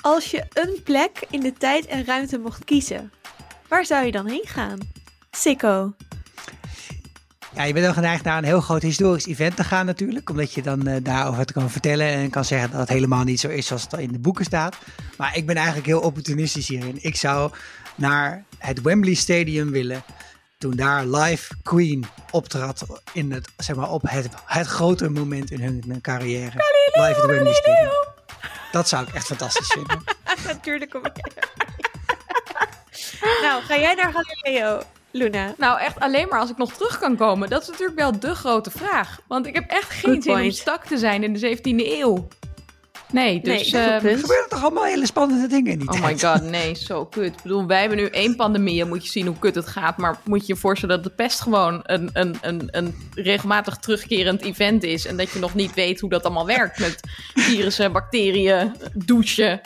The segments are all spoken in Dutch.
Als je een plek in de tijd en ruimte mocht kiezen, waar zou je dan heen gaan? Sikko. Ja, je bent dan geneigd naar een heel groot historisch event te gaan natuurlijk. Omdat je dan uh, daarover kan vertellen en kan zeggen dat het helemaal niet zo is zoals het in de boeken staat. Maar ik ben eigenlijk heel opportunistisch hierin. Ik zou naar het Wembley Stadium willen. Toen daar live Queen optrad in het, zeg maar, op het, het grote moment in hun, carrière. Galileo, live at Wembley Stadium. Dat zou ik echt fantastisch vinden. Natuurlijk kom ik. nou, ga jij naar Galileo? Luna? Nou, echt alleen maar als ik nog terug kan komen. Dat is natuurlijk wel de grote vraag. Want ik heb echt geen zin om stak te zijn in de 17e eeuw. Nee, dus... Nee, uh, er gebeuren toch allemaal hele spannende dingen in die Oh my god, nee, zo kut. Ik bedoel, wij hebben nu één pandemie en moet je zien hoe kut het gaat. Maar moet je je voorstellen dat de pest gewoon een, een, een, een regelmatig terugkerend event is. En dat je nog niet weet hoe dat allemaal werkt met virussen, bacteriën, douchen.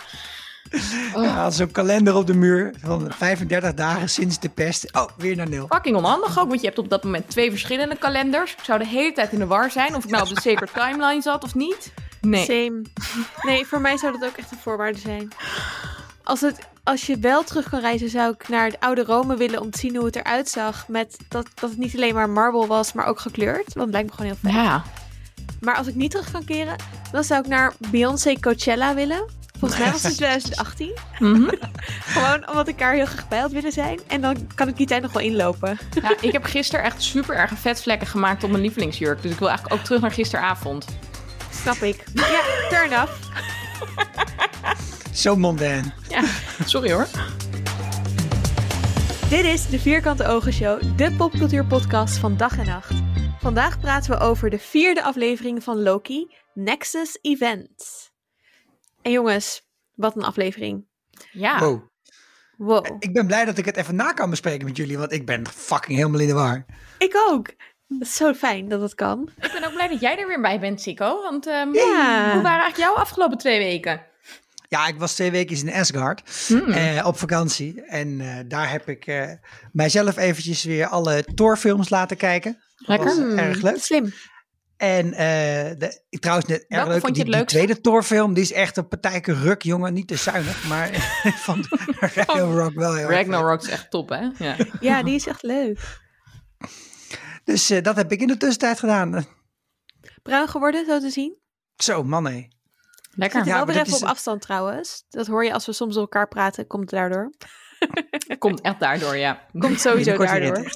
Oh. Zo'n kalender op de muur van 35 dagen sinds de pest. Oh, weer naar nul. Fucking onhandig ook, want je hebt op dat moment twee verschillende kalenders. Ik zou de hele tijd in de war zijn of ik nou op de Sacred Timeline zat of niet. Nee. Same. Nee, voor mij zou dat ook echt een voorwaarde zijn. Als, het, als je wel terug kan reizen, zou ik naar het oude Rome willen om te zien hoe het eruit zag. Met dat, dat het niet alleen maar marble was, maar ook gekleurd. Want het lijkt me gewoon heel vet. Ja. Maar als ik niet terug kan keren, dan zou ik naar Beyoncé Coachella willen. Volgens mij was het 2018. Mhm. Gewoon omdat ik daar heel graag bij had willen zijn. En dan kan ik die tijd nog wel inlopen. Ja, ik heb gisteren echt super erge vetvlekken gemaakt op mijn lievelingsjurk. Dus ik wil eigenlijk ook terug naar gisteravond. Snap ik. Ja, turn off. Zo mondain. Ja, sorry hoor. Dit is de Vierkante Ogen Show, de popcultuurpodcast van dag en nacht. Vandaag praten we over de vierde aflevering van Loki, Nexus Event. En jongens, wat een aflevering. Ja. Wow. wow. Ik ben blij dat ik het even na kan bespreken met jullie, want ik ben fucking helemaal in de war. Ik ook. Het is zo fijn dat het kan. Ik ben ook blij dat jij er weer bij bent, Sico. Want um, ja. hoe waren eigenlijk jouw afgelopen twee weken? Ja, ik was twee weken in Asgard hmm. eh, op vakantie. En uh, daar heb ik uh, mijzelf eventjes weer alle Thor-films laten kijken. Lekker. Dat was erg leuk. Slim. En uh, de, trouwens, net erg leuk, vond je die, die tweede Thor-film, die is echt een partijke ruk, jongen. Niet te zuinig, maar van Ragnarok wel heel Ragnarok is echt top, hè? Ja, ja die is echt leuk. Dus uh, dat heb ik in de tussentijd gedaan. Bruin geworden, zo te zien? Zo, man hé. Lekker. Ja, wel weer even is... op afstand trouwens. Dat hoor je als we soms op elkaar praten, komt daardoor. komt echt daardoor, ja. Komt sowieso daardoor.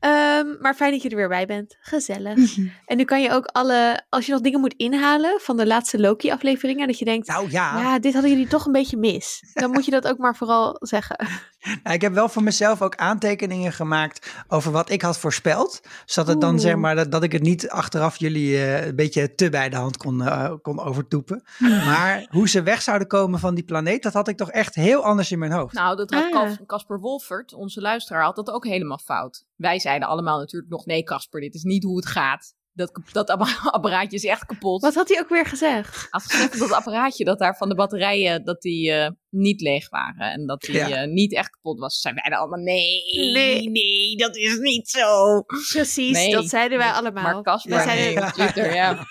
Um, maar fijn dat je er weer bij bent. Gezellig. Mhm. En nu kan je ook alle, als je nog dingen moet inhalen van de laatste Loki-afleveringen, dat je denkt, nou ja. ja, dit hadden jullie toch een beetje mis. Dan moet je dat ook maar vooral zeggen. Nou, ik heb wel voor mezelf ook aantekeningen gemaakt over wat ik had voorspeld. Zodat het dan zeg maar dat, dat ik het niet achteraf jullie uh, een beetje te bij de hand kon, uh, kon overtoepen. maar hoe ze weg zouden komen van die planeet, dat had ik toch echt heel anders in mijn hoofd. Nou, dat had ah. Casper Wolfert, onze luisteraar, had dat ook helemaal fout. Wij zeiden allemaal natuurlijk nog nee, Casper, dit is niet hoe het gaat. Dat, dat apparaatje is echt kapot. Wat had hij ook weer gezegd? Had gezegd dat apparaatje, dat daar van de batterijen, dat die uh, niet leeg waren. En dat die ja. uh, niet echt kapot was. Zijn wij allemaal, nee, nee, nee, dat is niet zo. Precies, nee, dat zeiden wij allemaal. Maar Casper, nee, zeiden... Twitter, ja.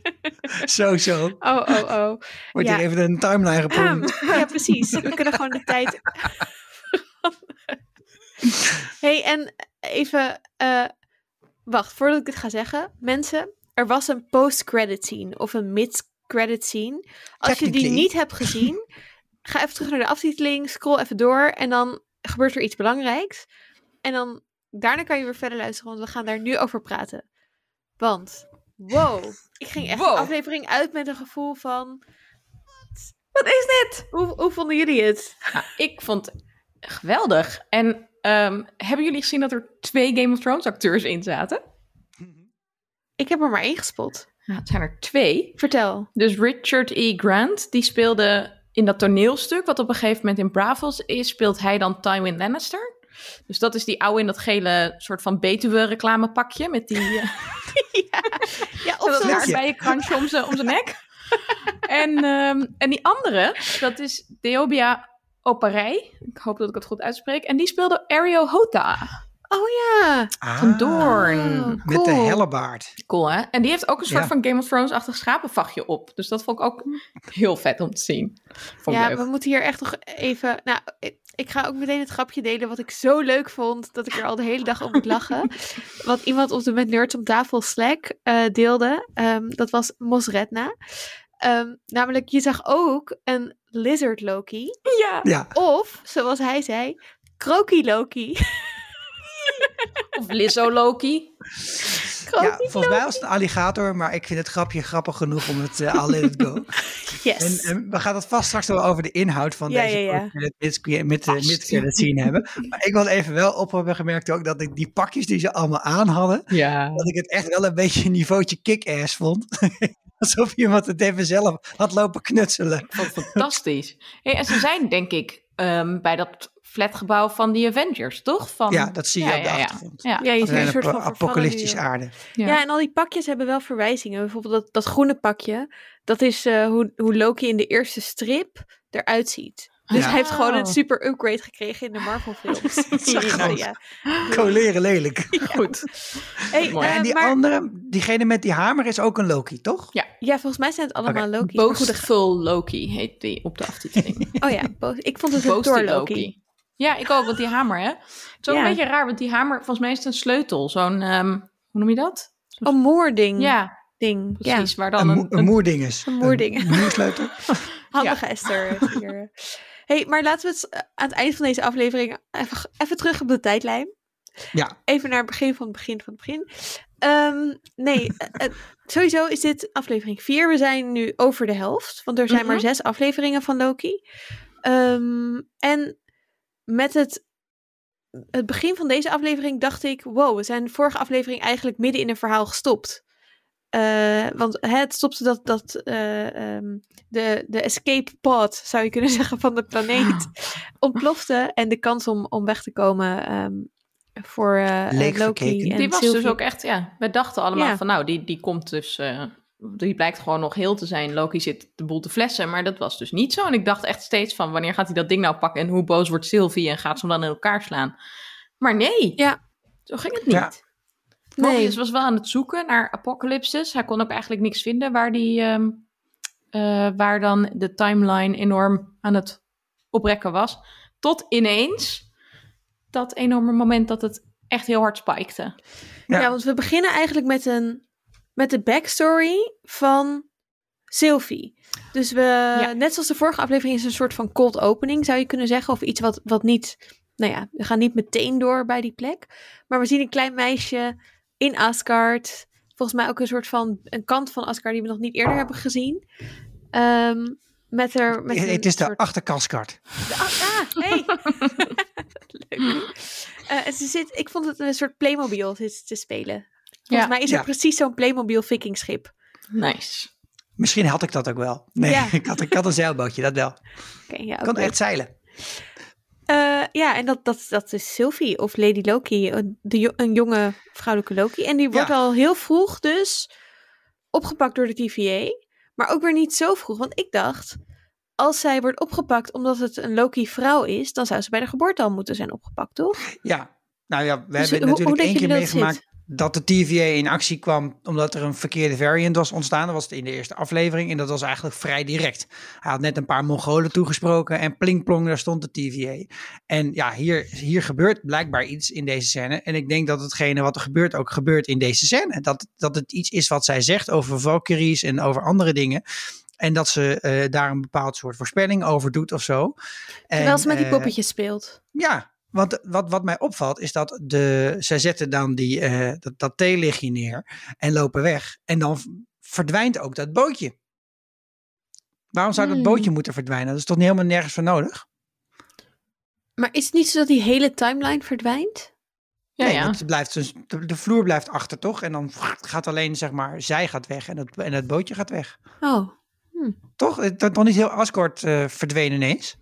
zo, zo. Oh, oh, oh. Wordt ja. hier even een timeline gepompt. ja, precies. We kunnen gewoon de tijd... hey, en even... Uh, wacht, voordat ik het ga zeggen. Mensen, er was een post-credit scene of een mid-credit scene. Als je die niet hebt gezien, ga even terug naar de aftiteling, scroll even door en dan gebeurt er iets belangrijks. En dan daarna kan je weer verder luisteren, want we gaan daar nu over praten. Want, wow, ik ging echt wow. de aflevering uit met een gevoel van... Wat is dit? Hoe, hoe vonden jullie het? Nou, ik vond het geweldig. En Um, hebben jullie gezien dat er twee Game of Thrones acteurs in zaten? Ik heb er maar één gespot. Nou, het zijn er twee. Vertel. Dus Richard E. Grant, die speelde in dat toneelstuk, wat op een gegeven moment in Bravos is, speelt hij dan Tywin Lannister. Dus dat is die oude in dat gele soort van Betuwe-reclamepakje met die... Uh... ja, ja of je kransje om zijn nek. en, um, en die andere, dat is Deobia Oparei. Ik hoop dat ik het goed uitspreek. En die speelde Ario Hota. Oh ja. Van Doorn. Oh, Met de hellebaard. Cool, hè? En die heeft ook een soort Ja. van Game of Thrones-achtig schapenvachtje op. Dus dat vond ik ook heel vet om te zien. Vond Ja, leuk. we moeten hier echt nog even. Nou, ik, ga ook meteen het grapje delen wat ik zo leuk vond dat ik er al de hele dag op moet lachen. wat iemand op de met nerds om tafel Slack eh, deelde. Ehm, dat was Mosredna. Ehm, namelijk, je zag ook een lizard Loki. Ja. Ja, Of, zoals hij zei, Kroki Loki. Of Lizzo Loki. Kroki ja, volgens mij was het een alligator, maar ik vind het grapje grappig genoeg om het uh, al let it go. Yes. En, en we gaan het vast straks wel over de inhoud van Ja, deze ja, ja. met de scene hebben. Maar ik wil even wel op hebben gemerkt ook dat ik die pakjes die ze allemaal aan hadden, Ja. dat ik het echt wel een beetje een niveautje kick-ass vond. Alsof iemand het even zelf had lopen knutselen. Fantastisch. Hey, en ze zijn, denk ik, ehm, bij dat flatgebouw van die Avengers, toch? Van... Ja, dat zie je Ja, op de ja, achtergrond. Ja. ja, je ziet een soort van nu. aarde. Ja. Ja, en al die pakjes hebben wel verwijzingen. Bijvoorbeeld dat, dat groene pakje. Dat is eh, hoe, hoe Loki in de eerste strip eruit ziet. Dus Ja. hij heeft gewoon een Oh. super upgrade gekregen in de Marvel films. zag ja, gewoon. ja. Coleren lelijk. Goed. Hey, Mooi. eh, en die maar, andere, diegene met die hamer is ook een Loki, toch? ja, volgens mij zijn het allemaal. Maar goed, Boastful Loki heet die op de aftiteling. oh ja, boos. ik vond het een Thor Loki. Ja, ik ook, want die hamer, hè? Het is ook Ja. een beetje raar, want die hamer, volgens mij is het een sleutel. Zo'n, ehm, hoe noem je dat? Een moording. Ja, Ding. precies. Waar Een, dan mo- een, een moerdinges. Een moerding. Een moersleutel. Ja, handige Esther hier. Hey, maar laten we het eh, aan het eind van deze aflevering even, even terug op de tijdlijn. Ja, Even naar het begin van het begin van het begin. Ehm, nee, eh, eh, sowieso is dit aflevering 4. We zijn nu over de helft, want er zijn Mhm. maar zes afleveringen van Loki. Ehm, en met het, het begin van deze aflevering dacht ik: wow, we zijn de vorige aflevering eigenlijk midden in een verhaal gestopt. Eh, want het stopte dat, dat eh, ehm, de, de escape pod, zou je kunnen zeggen, van de planeet ontplofte. En de kans om, om weg te komen ehm, voor eh, Leek Loki. verkeken. En die was Sylvie. dus ook echt, ja. We dachten allemaal Ja. van, nou, die, die komt dus, eh, die blijkt gewoon nog heel te zijn. Loki zit de boel te flessen, maar dat was dus niet zo. En ik dacht echt steeds van, wanneer gaat hij dat ding nou pakken? En hoe boos wordt Sylvie en gaat ze hem dan in elkaar slaan? Maar nee, Ja. zo ging het niet. Ja. Nee. Mobius was wel aan het zoeken naar apocalypses. Hij kon ook eigenlijk niks vinden waar, die, ehm, eh, waar dan de timeline enorm aan het oprekken was. Tot ineens dat enorme moment dat het echt heel hard spikte. Ja. Ja. want we beginnen eigenlijk met, een, met de backstory van Sylvie. Dus we, Ja. net zoals de vorige aflevering, is een soort van cold opening, zou je kunnen zeggen. Of iets wat, wat niet, nou ja, we gaan niet meteen door bij die plek. Maar we zien een klein meisje in Asgard. Volgens mij ook een soort van, een kant van Asgard die we nog niet eerder hebben gezien. Ehm, met haar, met Het, het is de soort- achterkaskart. de- ah, ah, hey. Leuk. Eh, en ze zit, ik vond het een soort Playmobil zit te spelen. Volgens Ja. mij is er Ja. precies zo'n Playmobil vikingschip. Nice. Misschien had ik dat ook wel. Nee, Ja. ik, had, ik had een zeilbootje, dat wel. Oké, ja, Ik kan echt zeilen. Eh, ja, en dat, dat, dat is Sylvie of Lady Loki, een, de, jo- een jonge vrouwelijke Loki. En die wordt Ja. al heel vroeg dus opgepakt door de TVA. Maar ook weer niet zo vroeg, want ik dacht... Als zij wordt opgepakt omdat het een Loki-vrouw is, dan zou ze bij de geboorte al moeten zijn opgepakt, toch? Ja, nou ja, we Dus hebben hoe- hoe natuurlijk één denken keer meegemaakt dat de TVA in actie kwam omdat er een verkeerde variant was ontstaan. Dat was het in de eerste aflevering en dat was eigenlijk vrij direct. Hij had net een paar Mongolen toegesproken en plingplong, daar stond de TVA. En ja, hier, hier gebeurt blijkbaar iets in deze scène. En ik denk dat hetgene wat er gebeurt ook gebeurt in deze scène. Dat, dat het iets is wat zij zegt over Valkyries en over andere dingen. En dat ze eh, daar een bepaald soort voorspelling over doet of zo. Terwijl En, ze met die eh, poppetjes speelt. ja, want wat, wat mij opvalt is dat de, zij zetten dan die, eh, dat, dat theelichtje neer en lopen weg. En dan verdwijnt ook dat bootje. Waarom zou dat Hmm. bootje moeten verdwijnen? Dat is toch niet helemaal nergens voor nodig? Maar is het niet zo dat die hele timeline verdwijnt? Ja, nee, ja. want het blijft dus, de, de vloer blijft achter toch? En dan gaat alleen, zeg maar, zij gaat weg en het, en het bootje gaat weg. Oh, Toch? Het is toch niet heel Asgard eh verdwenen ineens?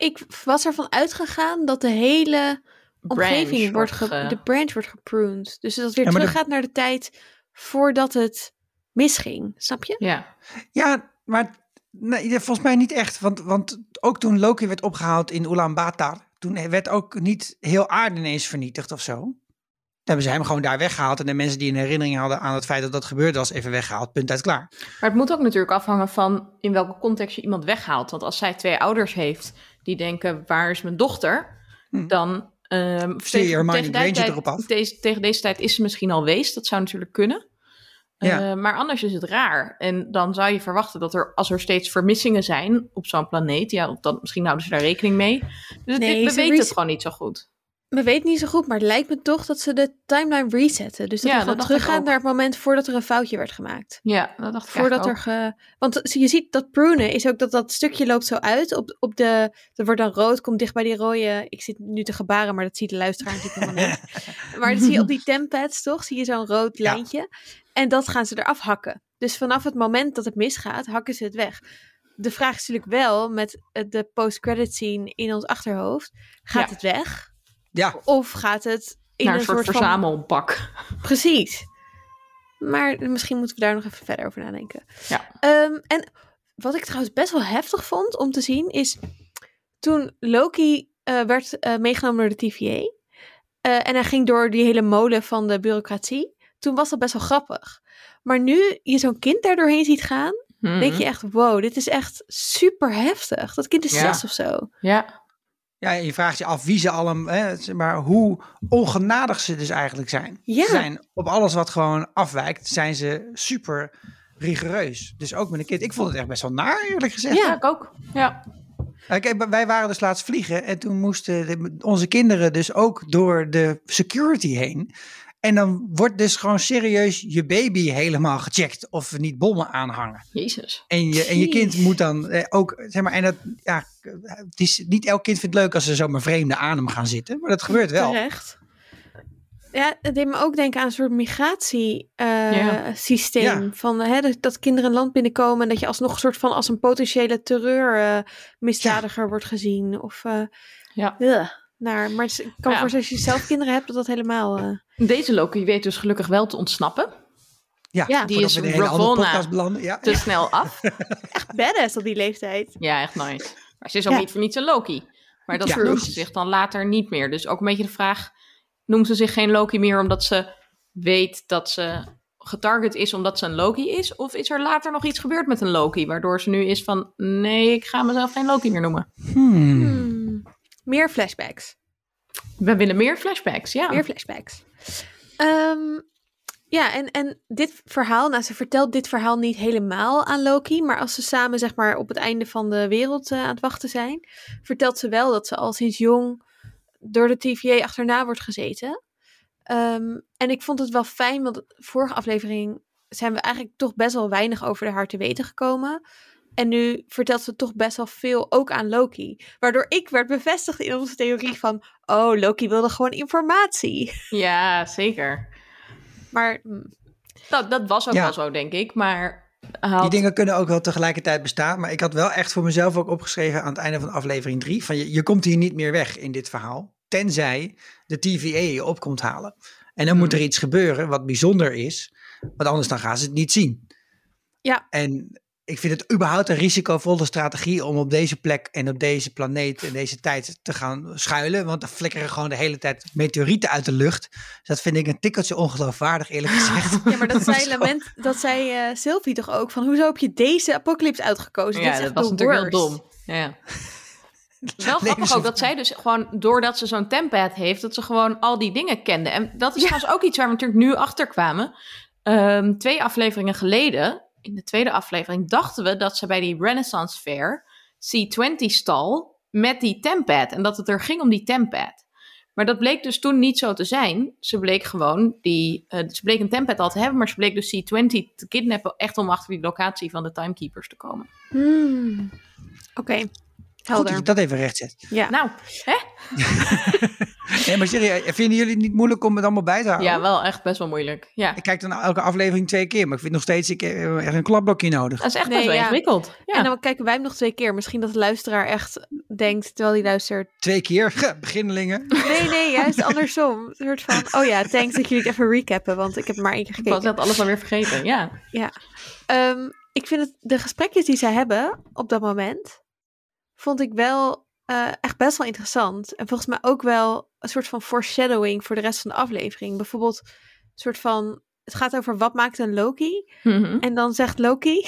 Ik was ervan uitgegaan dat de hele omgeving Branch wordt, ge- ge- de branch wordt gepruned. Dus dat het weer Ja, de- teruggaat naar de tijd voordat het misging. Snap je? Ja. Ja, maar nee, volgens mij niet echt. Want, want ook toen Loki werd opgehaald in Ulaanbaatar, toen werd ook niet heel aarde ineens vernietigd of zo. Toen hebben ze hem gewoon daar weggehaald. En de mensen die een herinnering hadden aan het feit dat dat gebeurde was, even weggehaald. Punt uit klaar. Maar het moet ook natuurlijk afhangen van in welke context je iemand weghaalt. Want als zij twee ouders heeft die denken, waar is mijn dochter? Hm. Dan um, Stuur je tegen, Hermione tegen, die Granger tijd- erop af. Deze, tegen deze tijd is ze misschien al wees. Dat zou natuurlijk kunnen. Ja. Eh, maar anders is het raar. En dan zou je verwachten dat er, als er steeds vermissingen zijn op zo'n planeet, ja, dan, misschien houden ze daar rekening mee. Dus Nee, dit, we weten het gewoon niet zo goed. We weten niet zo goed, maar het lijkt me toch dat ze de timeline resetten. Dus dat Ja, we gewoon teruggaan naar het moment voordat er een foutje werd gemaakt. Ja, dat dacht ik Voordat er ge... Want je ziet dat prunen is ook dat dat stukje loopt zo uit. Op, op de... Dat wordt dan rood, komt dicht bij die rode... Ik zit nu te gebaren, maar dat ziet de luisteraar natuurlijk helemaal niet. Maar dat zie je op die tempads toch? Zie je zo'n rood Ja. lijntje. En dat gaan ze eraf hakken. Dus vanaf het moment dat het misgaat, hakken ze het weg. De vraag is natuurlijk wel, met de post-credit scene in ons achterhoofd, gaat Ja. het weg? Ja, Of gaat het in Naar een, een soort, soort van... verzamelpak. Precies. Maar misschien moeten we daar nog even verder over nadenken. Ja. Ehm, en wat ik trouwens best wel heftig vond om te zien is toen Loki eh, werd eh, meegenomen door de TVA eh, en hij ging door die hele molen van de bureaucratie. Toen was dat best wel grappig. Maar nu je zo'n kind daar doorheen ziet gaan, Mhm. denk je echt, wow, dit is echt super heftig. Dat kind is Ja. zes of zo. Ja, ja, je vraagt je af wie ze allemaal, hè, zeg maar hoe ongenadig ze dus eigenlijk zijn. Ja. Ze zijn op alles wat gewoon afwijkt, zijn ze super rigoureus. Dus ook met een kind. Ik vond het echt best wel naar, eerlijk gezegd. ja, ik ook. Ja. Nou, kijk, wij waren dus laatst vliegen en toen moesten de- onze kinderen dus ook door de security heen. En dan wordt dus gewoon serieus je baby helemaal gecheckt of er niet bommen aanhangen. Jezus. En je, en je kind moet dan eh, ook, zeg maar, en dat, ja, het is, niet elk kind vindt het leuk als ze zomaar vreemde aan hem gaan zitten, maar dat gebeurt wel. Terecht. Ja, het deed me ook denken aan een soort migratiesysteem. Ja. systeem Van hè, dat, dat kinderen een land binnenkomen en dat je alsnog een soort van als een potentiële terreurmisdadiger wordt gezien. Of eh Ja. Naar. Maar ik kan Ja. voorstellen als je zelf kinderen hebt, dat dat helemaal. eh, Deze Loki weet dus gelukkig wel te ontsnappen. Ja, Ja, die is we in een hele andere Ravonna. Ja, Te snel af. echt badass op die leeftijd. Ja, echt nice. Maar ze is ook Ja. niet voor niets een Loki. Maar dat Ja, noemt ze zich dan later niet meer. Dus ook een beetje de vraag, noemt ze zich geen Loki meer omdat ze weet dat ze getarget is omdat ze een Loki is? Of is er later nog iets gebeurd met een Loki, waardoor ze nu is van, nee, ik ga mezelf geen Loki meer noemen. Hmm. Meer flashbacks. We willen meer flashbacks, ja. Meer flashbacks. Ehm, ja, en, en dit verhaal, nou, ze vertelt dit verhaal niet helemaal aan Loki, maar als ze samen, zeg maar, op het einde van de wereld eh, aan het wachten zijn, vertelt ze wel dat ze al sinds jong door de TVA achterna wordt gezeten. Ehm, en ik vond het wel fijn, want vorige aflevering zijn we eigenlijk toch best wel weinig over de haar te weten gekomen. En nu vertelt ze toch best wel veel ook aan Loki. Waardoor ik werd bevestigd in onze theorie van... Oh, Loki wilde gewoon informatie. Ja, zeker. Maar hm, Dat, dat was ook Ja. wel zo, denk ik. Maar had- Die dingen kunnen ook wel tegelijkertijd bestaan. Maar ik had wel echt voor mezelf ook opgeschreven aan het einde van aflevering 3. Van je, je komt hier niet meer weg in dit verhaal. Tenzij de TVA je op komt halen. En dan moet er iets gebeuren wat bijzonder is. Want anders dan gaan ze het niet zien. Ja. En ik vind het überhaupt een risicovolle strategie om op deze plek en op deze planeet en deze tijd te gaan schuilen. Want dan flikkeren gewoon de hele tijd meteorieten uit de lucht. Dus dat vind ik een tikkeltje ongeloofwaardig eerlijk gezegd. ja, maar dat zei. Lament, dat zei eh, Sylvie toch ook van... Hoezo heb je deze apocalypse uitgekozen? Ja, is dat was natuurlijk heel dom. Ja. Wel grappig Leven ook dat zij dus gewoon, doordat ze zo'n tempad heeft, dat ze gewoon al die dingen kende. En dat is trouwens ook iets waar we natuurlijk nu achter kwamen. Ehm, twee afleveringen geleden, in de tweede aflevering, dachten we dat ze bij die Renaissance Fair C20 stal met die tempad. En dat het er ging om die tempad. Maar dat bleek dus toen niet zo te zijn. Ze bleek gewoon die. eh, ze bleek een tempad al te hebben, maar ze bleek dus C20 te kidnappen. Echt om achter die locatie van de Timekeepers te komen. Hmm. Oké, Goed dat helder. je dat even recht zet. Ja. Nou, hè? Nee, maar serieus, vinden jullie het niet moeilijk om het allemaal bij te houden? Ja, wel echt best wel moeilijk. Ja, Ik kijk dan elke aflevering twee keer, maar ik vind nog steeds ik, eh, echt een klapblokje nodig. dat is echt Nee, best wel ja. ingewikkeld. Ja. En dan kijken wij hem nog twee keer. Misschien dat de luisteraar echt denkt, terwijl hij luistert... Twee keer, beginnelingen. Nee, nee, juist andersom. Een soort van, oh ja, thanks dat jullie het even recappen, want ik heb maar één keer ik was gekeken. net alles alweer vergeten. Ja. Ehm, ik vind het, de gesprekjes die zij hebben op dat moment, vond ik wel eh, echt best wel interessant. En volgens mij ook wel een soort van foreshadowing voor de rest van de aflevering. Bijvoorbeeld een soort van... Het gaat over wat maakt een Loki. Mhm. En dan zegt Loki...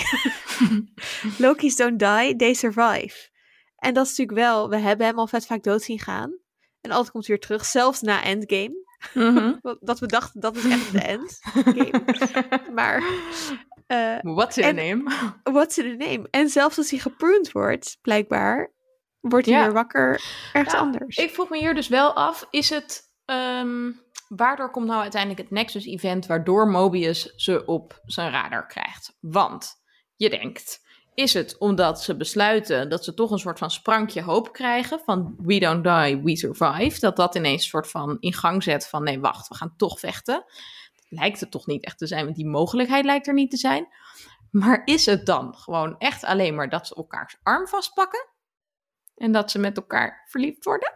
Loki's don't die, they survive. En dat is natuurlijk wel... We hebben hem al vet vaak dood zien gaan. En altijd komt hij weer terug, zelfs na Endgame. Mhm. Dat we dachten, dat is echt de end. game. maar... eh, What's in a name? what's in the name? En zelfs als hij gepruned wordt, blijkbaar... Wordt hij Ja. weer wakker ergens Ja, anders. Ik vroeg me hier dus wel af, is het... ehm, waardoor komt nou uiteindelijk het Nexus-event... waardoor Mobius ze op zijn radar krijgt? Want je denkt... Is het omdat ze besluiten dat ze toch een soort van sprankje hoop krijgen van we don't die, we survive? Dat dat ineens een soort van in gang zet van nee, wacht, we gaan toch vechten. Lijkt het toch niet echt te zijn, want die mogelijkheid lijkt er niet te zijn. Maar is het dan gewoon echt alleen maar dat ze elkaars arm vastpakken? En dat ze met elkaar verliefd worden?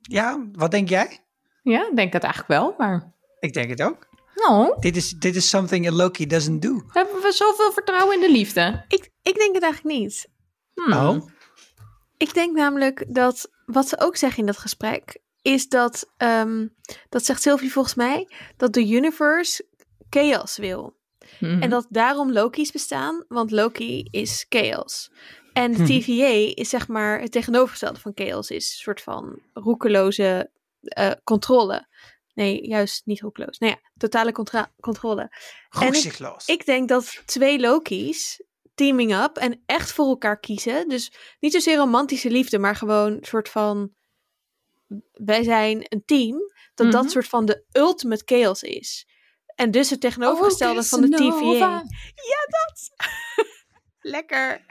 Ja, wat denk jij? Ja, ik denk het eigenlijk wel, maar... Ik denk het ook. Nou, Dit is, dit is something a Loki doesn't do. hebben we zoveel vertrouwen in de liefde? Ik, ik denk het eigenlijk niet. Hmm. Oh. Ik denk namelijk dat, wat ze ook zeggen in dat gesprek, is dat, ehm, dat zegt Sylvie volgens mij, dat de universe chaos wil. Mhm. En dat daarom Loki's bestaan, want Loki is chaos. En de Mhm. TVA is zeg maar het tegenovergestelde van chaos, is een soort van roekeloze eh, controle. Nee, juist niet roekeloos. Nou ja, totale contra- controle. En ik-. Ik denk dat twee Loki's teaming up en echt voor elkaar kiezen. Dus niet zozeer romantische liefde, maar gewoon een soort van. Wij zijn een team. Dat dat Mhm. soort van de ultimate chaos is. En dus het tegenovergestelde Oh, van de Casanova. TVA. Lekker.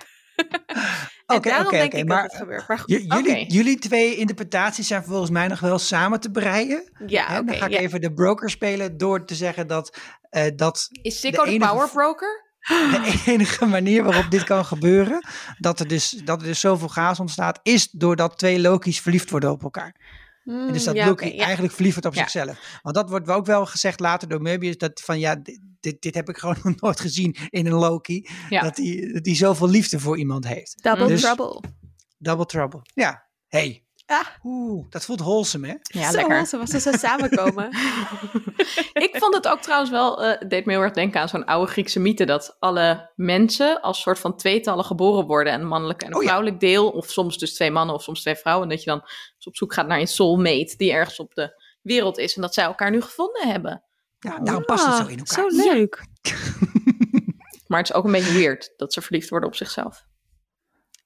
En Oké, daarom oké, denk oké, ik maar dat het gebeurt. Maar goed, J- jullie, jullie twee interpretaties zijn volgens mij nog wel samen te breien. ja, Hè, dan ga ik ja. even de broker spelen door te zeggen dat, eh, dat Is Sikko de, enige- power broker? De enige manier waarop dit kan gebeuren, dat er, dus, dat er dus zoveel chaos ontstaat, is doordat twee Loki's verliefd worden op elkaar. En dus Mm, dat ja, Loki ja. eigenlijk verliefd wordt op Ja. zichzelf. Want dat wordt ook wel gezegd later door Möbius, dat van ja, dit, dit, heb ik gewoon nog nooit gezien in een Loki. Ja. Dat hij dat hij zoveel liefde voor iemand heeft. Double Dus- trouble. Double trouble. Ja, hey. Ah. Oeh, dat voelt wholesome, hè? Ja, Zo, lekker. Ze was ze zo samenkomen. ik vond het ook trouwens wel, eh, het deed me heel erg denken aan zo'n oude Griekse mythe, dat alle mensen als soort van tweetallen geboren worden, een mannelijk en een Oh ja. vrouwelijk deel, of soms dus twee mannen of soms twee vrouwen, en dat je dan dus op zoek gaat naar een soulmate die ergens op de wereld is en dat zij elkaar nu gevonden hebben. Ja, daarom past het zo Ah, in elkaar. Zo leuk. Maar het is ook een beetje weird dat ze verliefd worden op zichzelf.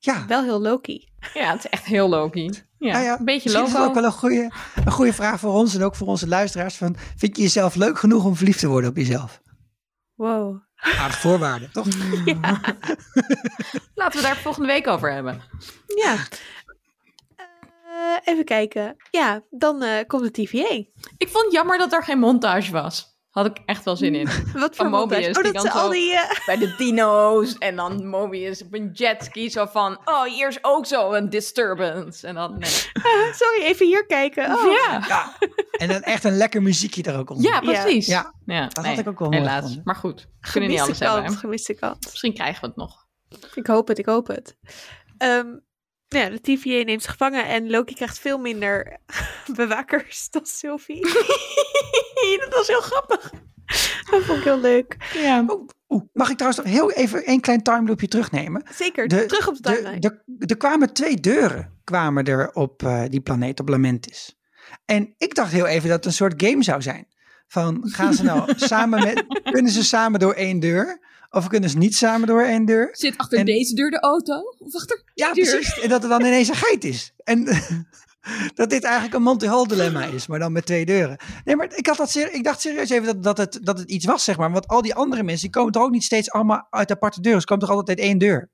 Ja, Wel heel Loki. Ja, het is echt heel Loki. Ja, nou ja, een beetje misschien is het logo. ook wel een goede, een goede vraag voor ons en ook voor onze luisteraars. Van, vind je jezelf leuk genoeg om verliefd te worden op jezelf? Wow. Aardig voorwaarden, toch? Laten we daar volgende week over hebben. Ja. Eh, even kijken. Ja, dan eh, komt de TVA. Ik vond het jammer dat er geen montage was. Had ik echt wel zin in. Wat voor Van Mobius? Oh, die dat dan ze al die... eh, Bij de dino's en dan Mobius op een jetski zo van... Oh, hier is ook zo een disturbance. En dan... Nee. sorry, even hier kijken. Oh. Ja. Ja. En dan echt een lekker muziekje er ook onder. ja, precies. Ja, Ja, dat nee, had ik ook wel Helaas. gevonden. Maar goed, we kunnen niet alles kant, hebben. gemiste kant. Misschien krijgen we het nog. Ik hoop het, ik hoop het. Ehm, ja, de TVA neemt ze gevangen en Loki krijgt veel minder bewakers dan Sylvie. dat was heel grappig. Dat vond ik heel leuk. Ja. Oeh, oeh, mag ik trouwens nog heel even een klein timeloopje terugnemen? Zeker, De- terug op de De- timeline. de- Er kwamen twee deuren kwamen er op eh, die planeet, op Lamentis. En ik dacht heel even dat het een soort game zou zijn. Van, gaan ze nou samen met, kunnen ze samen door één deur? Of kunnen ze niet samen door één deur? Zit achter En- deze deur de auto? Of achter Ja, deur? precies. En dat er dan ineens een geit is. En dat dit eigenlijk een Monty Hall dilemma is, maar dan met twee deuren. Nee, maar ik, had dat ser- ik dacht serieus even dat, dat, het, dat het iets was, zeg maar. Want al die andere mensen, die komen toch ook niet steeds allemaal uit aparte deuren. Ze komen toch altijd uit één deur?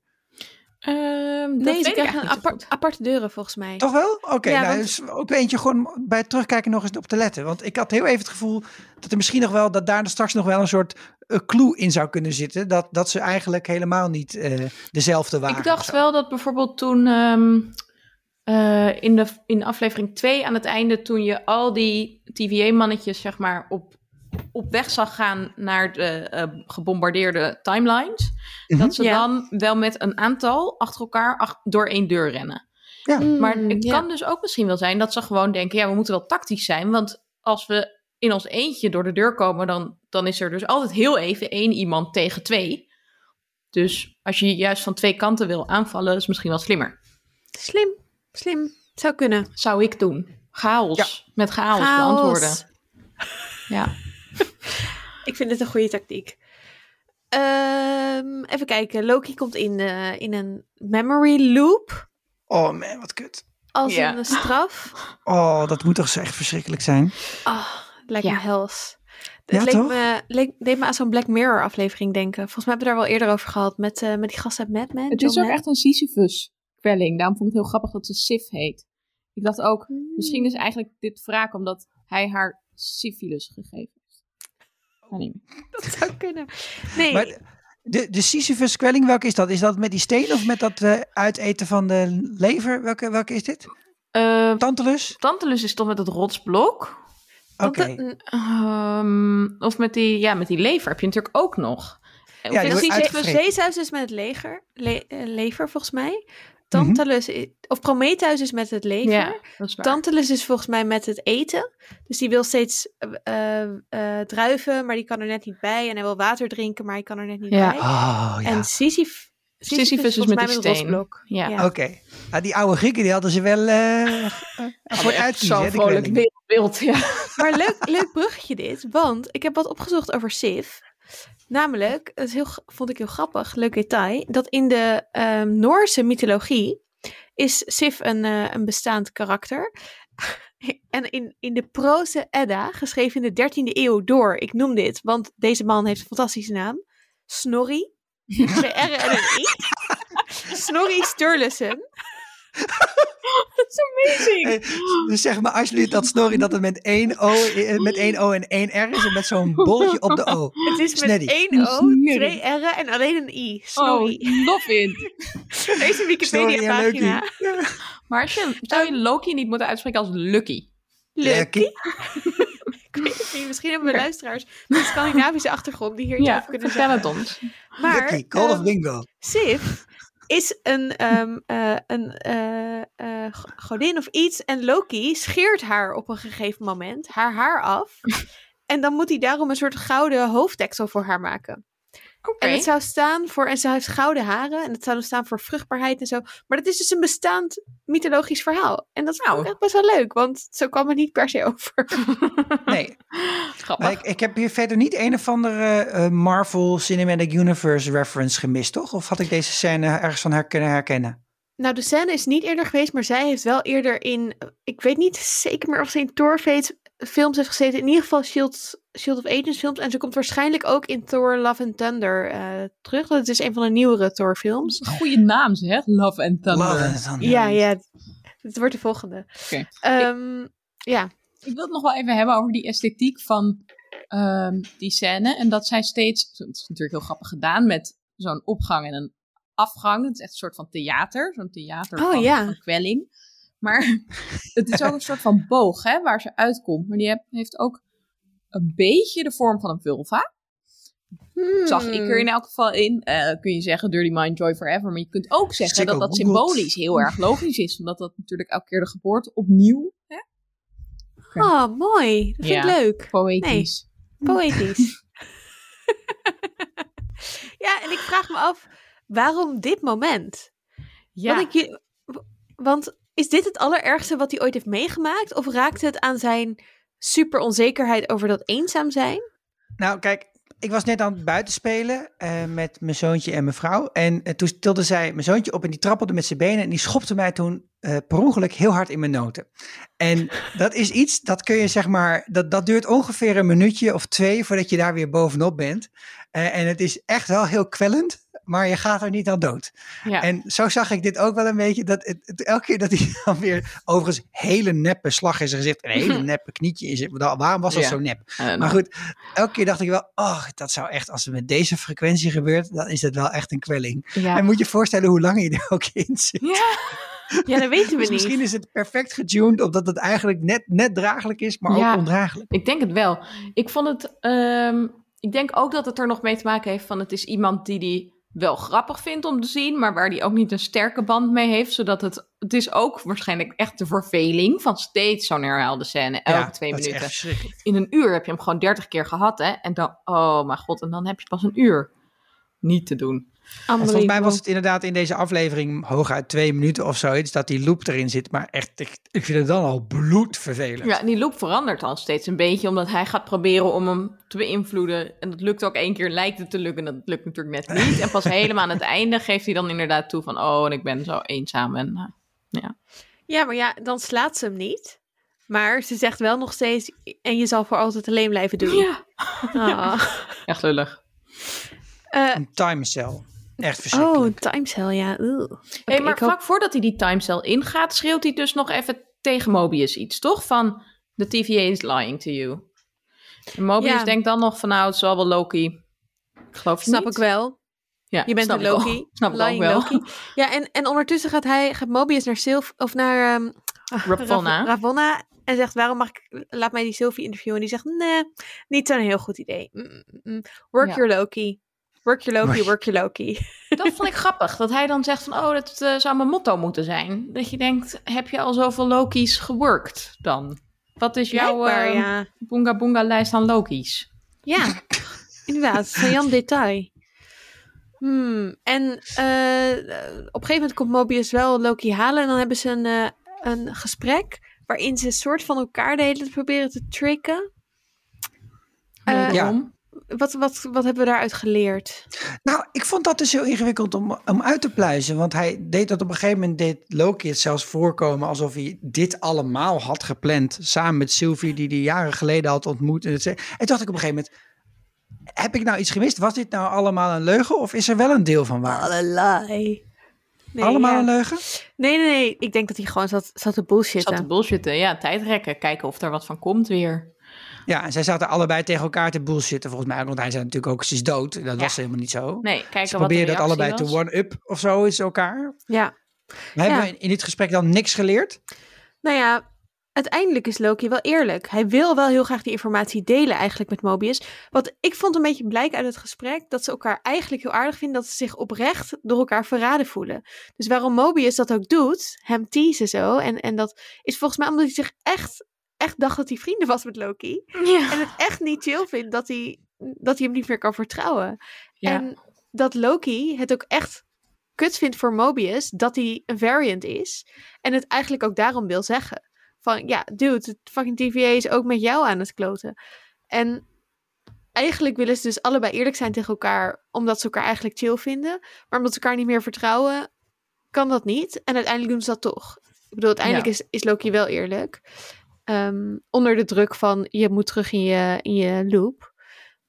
Ehm, dat nee, weet ze ik krijgen apart, aparte deuren volgens mij. Toch wel? Oké, Ja, nou, want- dus ook eentje gewoon bij het terugkijken nog eens op te letten. Want ik had heel even het gevoel dat er misschien nog wel, dat daar straks nog wel een soort eh, clue in zou kunnen zitten. Dat, dat ze eigenlijk helemaal niet eh, dezelfde waren. Ik dacht wel dat bijvoorbeeld toen ehm, eh, in, de, in aflevering 2 aan het einde, toen je al die TVA-mannetjes zeg maar op, op weg zag gaan naar de eh, gebombardeerde timelines, Mhm. dat ze Ja. dan wel met een aantal achter elkaar ach- door één deur rennen. Ja. Maar Mm, het ja. kan dus ook misschien wel zijn dat ze gewoon denken: ja, we moeten wel tactisch zijn. Want als we in ons eentje door de deur komen, dan, dan is er dus altijd heel even één iemand tegen twee. Dus als je juist van twee kanten wil aanvallen, is misschien wel slimmer. Slim, slim. Zou kunnen. Zou ik doen. Chaos. Met chaos, Chaos. beantwoorden. Ja. Ik vind het een goede tactiek. Ehm, even kijken. Loki komt in, eh, in een memory loop Oh man, wat kut. als Ja. een straf. Oh, dat moet toch echt verschrikkelijk zijn. Ah, lijkt Ja. me hels. Het Ja, leek toch? me, leek, deed me aan zo'n Black Mirror aflevering denken. Volgens mij hebben we daar wel eerder over gehad met, eh, met die gast uit Mad Men. Het John is ook echt een Sisyphus-kwelling. Daarom vond ik het heel grappig dat ze Sif heet. Ik dacht ook, misschien is eigenlijk dit wraak omdat hij haar syphilis gegeven heeft. Kan niet meer. Dat zou kunnen. Nee, Maar de, de Sisyphus-kwelling, welke is dat? Is dat met die steen of met dat eh, uiteten van de lever? Welke, welke is dit? Eh, Tantalus? Tantalus is toch met het rotsblok? Dat- Ehm, of met die, ja, met die lever heb je natuurlijk ook nog. Of Ja, is Precies, met het leger, le- eh, lever volgens mij. Mhm. Tantalus, of Prometheus is met het. Ja, is waar. Tantalus is volgens mij met het eten. Dus die wil steeds eh, eh, druiven, maar die kan er net niet bij. En hij wil water drinken, maar hij kan er net niet Ja. bij. Oh, ja. En Sisyph, Sisyphus is volgens met mij die het steen. rotsblok. Ja. Ja. Oké. Nou, die oude Grieken die hadden ze wel eh eh, voor uitkiezen. Vrolijk beeld, ja. Maar leuk, leuk bruggetje dit, want ik heb wat opgezocht over Sif. Namelijk, het is heel, vond ik heel grappig, leuk detail, dat in de ehm, Noorse mythologie is Sif een, eh, een bestaand karakter. En in, in de Prose Edda, geschreven in de 13e eeuw door, ik noem dit, want deze man heeft een fantastische naam, Snorri. Twee R en een I. Snorri Sturluson. Dat. Hey, dus zeg maar alsjeblieft dat Snorri dat het met één O, eh, met één O en één R is en met zo'n bolletje op de O. Het is met één O, twee R'en en alleen een I. Snorri. Oh, love it. Deze Wikipedia-pagina. Lucky. Maar als je, zou je Loki niet moeten uitspreken als Lucky? Lucky. Ik weet het niet. Misschien hebben we luisteraars met een Scandinavische achtergrond die hier iets Ja, over kunnen vertel het ons. Maar Lucky, Call of ehm, Bingo. Sif is een, eh, een g- godin of iets. En Loki scheert haar op een gegeven moment, haar haar af. en dan moet hij daarom een soort gouden hoofddeksel voor haar maken. En het zou staan voor, en ze heeft gouden haren. En het zou dan staan voor vruchtbaarheid en zo. Maar dat is dus een bestaand mythologisch verhaal. En dat is Nou. ook echt best wel leuk, want zo kwam het niet per se over. Nee, Grappig. ik, ik heb hier verder niet een of andere eh, Marvel Cinematic Universe reference gemist, toch? Of had ik deze scène ergens van her kunnen herkennen? Nou, de scène is niet eerder geweest, maar zij heeft wel eerder in. Ik weet niet zeker meer of ze in Thor-films heeft gezeten. In ieder geval Shield, Shield of Agents films. En ze komt waarschijnlijk ook in Thor Love and Thunder eh, terug. Dat is een van de nieuwere is een goede naam, zeg. Love and Thunder. Love and Thunder. Ja, ja. Het wordt de volgende. Oké. Ehm, ja. Ik wil het nog wel even hebben over die esthetiek van ehm, die scène. En dat zij steeds, het is natuurlijk heel grappig gedaan met zo'n opgang en een afgang. Het is echt een soort van theater, zo'n theater Oh, van, ja. van kwelling. Maar het is ook een soort van boog hè, waar ze uitkomt. Maar die heeft ook een beetje de vorm van een vulva. Zag ik er in elk geval in. Eh, kun je zeggen Dirty Mind, Joy Forever. Maar je kunt ook zeggen dat dat symbolisch heel erg logisch is. Omdat dat natuurlijk elke keer de geboorte opnieuw hè, Oh, mooi. Dat vind Ja. ik leuk. poëtisch. Poëtisch. ja, en ik vraag me af, waarom dit moment? Ja. Want, ik, want is dit het allerergste wat hij ooit heeft meegemaakt? Of raakt het aan zijn super onzekerheid over dat eenzaam zijn? Nou, kijk, ik was net aan het buitenspelen eh met mijn zoontje en mijn vrouw. En eh, toen tilde zij mijn zoontje op en die trappelde met zijn benen. En die schopte mij toen eh, per ongeluk heel hard in mijn noten. En dat is iets, dat kun je zeg maar, dat, dat duurt ongeveer een minuutje of twee voordat je daar weer bovenop bent. En het is echt wel heel kwellend. Maar je gaat er niet aan dood. Ja. En zo zag ik dit ook wel een beetje. Dat het, het- elke keer dat hij dan weer overigens hele neppe slag in zijn gezicht. En een hele neppe knietje in zijn. Waarom was dat Ja. zo nep? Maar goed, elke keer dacht ik wel, oh, dat zou echt, als het met deze frequentie gebeurt, dan is dat wel echt een kwelling. ja. En moet je voorstellen hoe lang je er ook in zit. Ja, dat weten we Dus niet. misschien is het perfect getuned, omdat het eigenlijk net, net draaglijk is, maar Ja. ook ondraaglijk. Ik denk het wel. Ik vond het. ehm, ik denk ook dat het er nog mee te maken heeft van het is iemand die die wel grappig vindt om te zien, maar waar hij ook niet een sterke band mee heeft. Zodat het, het is ook waarschijnlijk echt de verveling van steeds zo'n herhaalde scène, elke Ja, twee minuten. In een uur heb je hem gewoon dertig keer gehad, hè? En dan, oh mijn god, en dan heb je pas een uur. Niet te doen. Volgens mij was het inderdaad in deze aflevering hooguit twee minuten of zoiets dat die loop erin zit. Maar echt, ik, ik vind het dan al bloedvervelend. Ja, en die loop verandert dan steeds een beetje, omdat hij gaat proberen om hem te beïnvloeden. En dat lukt ook één keer, lijkt het te lukken, en dat lukt natuurlijk net niet. En pas helemaal aan het einde geeft hij dan inderdaad toe van, oh, en ik ben zo eenzaam. En, eh, ja. Ja, maar ja, dan slaat ze hem niet. Maar ze zegt wel nog steeds, en je zal voor altijd alleen blijven doen. ja, echt lullig. Eh, Een timecel. Echt oh, verschrikkelijk. timecell, ja. Oeh. Hey, maar hoop- vlak voordat hij die timecell ingaat, schreeuwt hij dus nog even tegen Mobius iets, toch? Van, the TVA is lying to you. En Mobius Ja. denkt dan nog van, nou, het zal wel Loki. Ik geloof je Snap niet? ik wel. Ja, Je bent een. Loki. Snap ik Lying wel. Loki. Ja, en, en ondertussen gaat hij, gaat Mobius naar Sylv, of naar ehm, Ravonna. Rav- Ravonna. En zegt, waarom mag ik, laat mij die Sylvie interviewen. En die zegt, nee, niet zo'n heel goed idee. Mm, mm, mm. Work Ja. your Loki. Work your Loki, Work- your Loki. Dat vond ik grappig. Dat hij dan zegt van, oh, dat eh, zou mijn motto moeten zijn. Dat je denkt, heb je al zoveel Loki's geworkt dan? Wat is jouw eh ja. boonga boonga lijst aan Loki's? Ja, inderdaad. Sajan detail. Hmm. En eh, op een gegeven moment komt Mobius wel Loki halen. En dan hebben ze een, eh, een gesprek. Waarin ze een soort van elkaar de hele tijd proberen te tricken. Eh, Wederom. Wat, wat, wat hebben we daaruit geleerd? Nou, ik vond dat dus heel ingewikkeld om, om uit te pluizen. Want hij deed dat op een gegeven moment, deed Loki het zelfs voorkomen alsof hij dit allemaal had gepland. Samen met Sylvie, die hij jaren geleden had ontmoet. En, het zei- en toen dacht ik op een gegeven moment, heb ik nou iets gemist? Was dit nou allemaal een leugen of is er wel een deel van waar? Allerlei. Nee, allemaal ja. een leugen? Nee, nee, nee. Ik denk dat hij gewoon zat, zat te Zat bullshitten. te bullshitten. Ja, tijd rekken. Kijken of er wat van komt weer. Ja, en zij zaten allebei tegen elkaar te bullshitten volgens mij. Want hij zei natuurlijk ook, ze is dood. Dat Ja. was helemaal niet zo. Nee, kijken Ze probeerden dat allebei te one-up of zo is elkaar. Ja. We hebben in- in dit gesprek dan niks geleerd. Nou ja, uiteindelijk is Loki wel eerlijk. Hij wil wel heel graag die informatie delen eigenlijk met Mobius. Wat ik vond een beetje blijk uit het gesprek dat ze elkaar eigenlijk heel aardig vinden dat ze zich oprecht door elkaar verraden voelen. Dus waarom Mobius dat ook doet, hem teasen zo en, en dat is volgens mij omdat hij zich echt, echt dacht dat hij vrienden was met Loki. Ja. En het echt niet chill vindt dat hij, dat hij hem niet meer kan vertrouwen. Ja. En dat Loki het ook echt kut vindt voor Mobius dat hij een variant is. En het eigenlijk ook daarom wil zeggen. Van ja, dude, het fucking TVA is ook met jou aan het kloten. En eigenlijk willen ze dus allebei eerlijk zijn tegen elkaar, omdat ze elkaar eigenlijk chill vinden. Maar omdat ze elkaar niet meer vertrouwen, kan dat niet. En uiteindelijk doen ze dat toch. Ik bedoel, uiteindelijk Ja. is, is Loki wel eerlijk. Ehm, onder de druk van je moet terug in je, in je loop.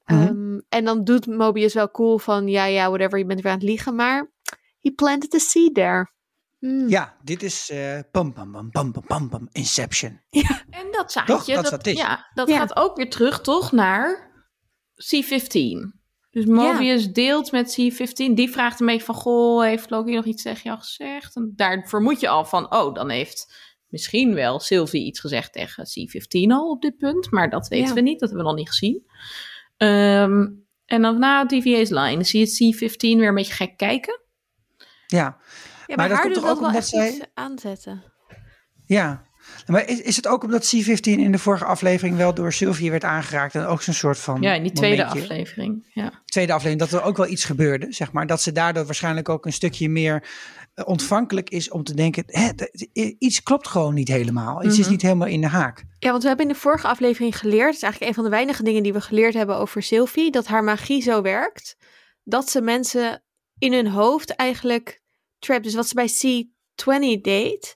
Mhm. Ehm, en dan doet Mobius wel cool van ja, ja, whatever, je bent weer aan het liegen. Maar he planted the seed there. Hmm. Ja, dit is eh pam, pam, pam, pam, pam, pam, pam, Inception. En dat zaadje, Toch? Dat dat, ja, dat Ja. gaat ook weer terug toch naar C15. Dus Mobius deelt met C15. Die vraagt een beetje van, goh, heeft Loki nog iets tegen jou gezegd? En daar vermoed je al van, oh, dan heeft misschien wel Sylvie iets gezegd tegen C15 al op dit punt. Maar dat weten Ja. we niet, dat hebben we nog niet gezien. Ehm, en dan na TVA's line dan zie je C15 weer een beetje gek kijken. Ja, Ja, Maar maar, dat haar komt doet toch dat ook wel omdat echt zij- iets aanzetten. ja. Maar is, is het ook omdat C-15 in de vorige aflevering wel door Sylvie werd aangeraakt en ook zo'n soort van Ja, in die tweede momentje- aflevering. Ja. tweede aflevering, dat er ook wel iets gebeurde, zeg maar. Dat ze daardoor waarschijnlijk ook een stukje meer eh, ontvankelijk is om te denken, hè, iets klopt gewoon niet helemaal. Iets is Mhm. niet helemaal in de haak. Ja, want we hebben in de vorige aflevering geleerd, het is eigenlijk een van de weinige dingen die we geleerd hebben over Sylvie, dat haar magie zo werkt, dat ze mensen in hun hoofd eigenlijk trapt. Dus wat ze bij C20 deed,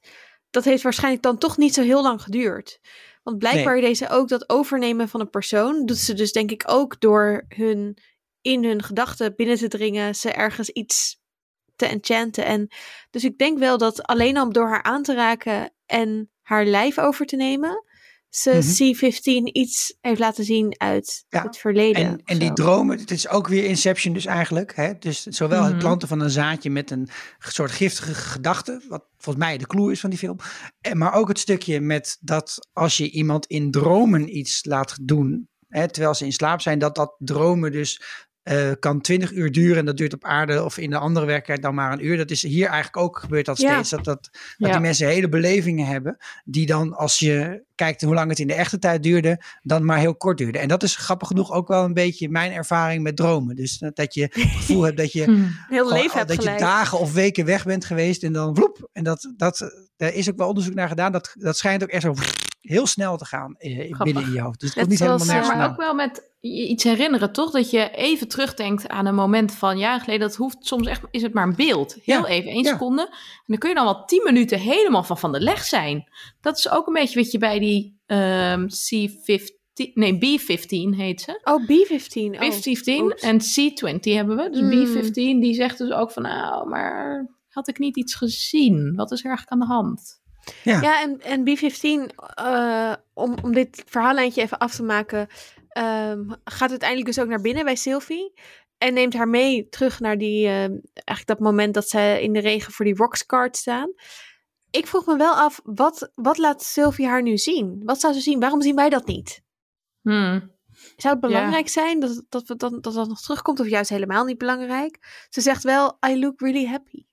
dat heeft waarschijnlijk dan toch niet zo heel lang geduurd. Want blijkbaar deed ze ook dat overnemen van een persoon, doet ze dus denk ik ook door hun in hun gedachten binnen te dringen, ze ergens iets te enchanten. En dus ik denk wel dat alleen al door haar aan te raken en haar lijf over te nemen, ze Mhm. C15 iets heeft laten zien uit Ja, het verleden. En, en die dromen, het is ook weer Inception dus eigenlijk. Hè? Dus zowel het Mhm. planten van een zaadje met een soort giftige gedachte, wat volgens mij de clue is van die film. En, maar ook het stukje met dat als je iemand in dromen iets laat doen, hè, terwijl ze in slaap zijn, dat dat dromen dus uh, kan 20 uur duren en dat duurt op aarde of in de andere werkelijkheid dan maar een uur. Dat is hier eigenlijk ook gebeurd dat steeds. Dat, dat, dat die mensen hele belevingen hebben, die dan als je kijkt hoe lang het in de echte tijd duurde, dan maar heel kort duurde. En dat is grappig genoeg ook wel een beetje mijn ervaring met dromen. Dus dat, dat je het gevoel hebt dat je, heel gewoon, leven dat je dagen of weken weg bent geweest en dan vloep. En dat, dat, daar is ook wel onderzoek naar gedaan. Dat, dat schijnt ook echt zo heel snel te gaan eh, binnen in je hoofd. Dus het komt niet helemaal nergens Maar ook wel met iets herinneren, toch? Dat je even terugdenkt aan een moment van jaren geleden. Dat hoeft soms echt, is het maar een beeld. Heel even, één seconde. En dan kun je dan wel tien minuten helemaal van van de leg zijn. Dat is ook een beetje wat je bij die um, C15 nee, B15 heet ze. Oh, B15. B15 en C20 hebben we. Dus hmm. B15 die zegt dus ook van, nou, maar had ik niet iets gezien? Wat is er eigenlijk aan de hand? Ja, ja en, en B15, uh, om, om dit verhaallijntje even af te maken, um, gaat uiteindelijk dus ook naar binnen bij Sylvie. En neemt haar mee terug naar die, uh, eigenlijk dat moment dat ze in de regen voor die Roxcard staan. Ik vroeg me wel af, wat, wat laat Sylvie haar nu zien? Wat zou ze zien? Waarom zien wij dat niet? Hmm. Zou het belangrijk zijn dat, dat, we dan, dat dat nog terugkomt of juist helemaal niet belangrijk? Ze zegt wel, I look really happy.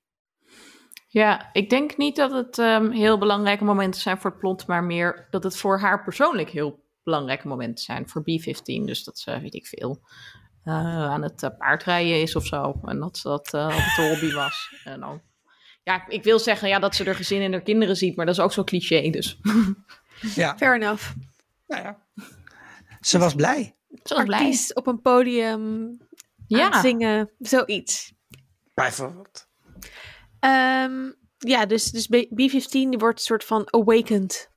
Ja, ik denk niet dat het um, heel belangrijke momenten zijn voor het plot, maar meer dat het voor haar persoonlijk heel belangrijke momenten zijn. Voor B15, dus dat ze, weet ik veel, uh, aan het uh, paardrijden is of zo. En dat ze dat uh, altijd een hobby was. En dan, ja, ik wil zeggen ja, dat ze er gezin en haar kinderen ziet, maar dat is ook zo cliché, dus. ja. Fair enough. Nou ja, ze was blij. Ze was blij. op een podium ja. zingen, zoiets. Bijvoorbeeld. Um, ja, dus, dus B15 die wordt een soort van awakened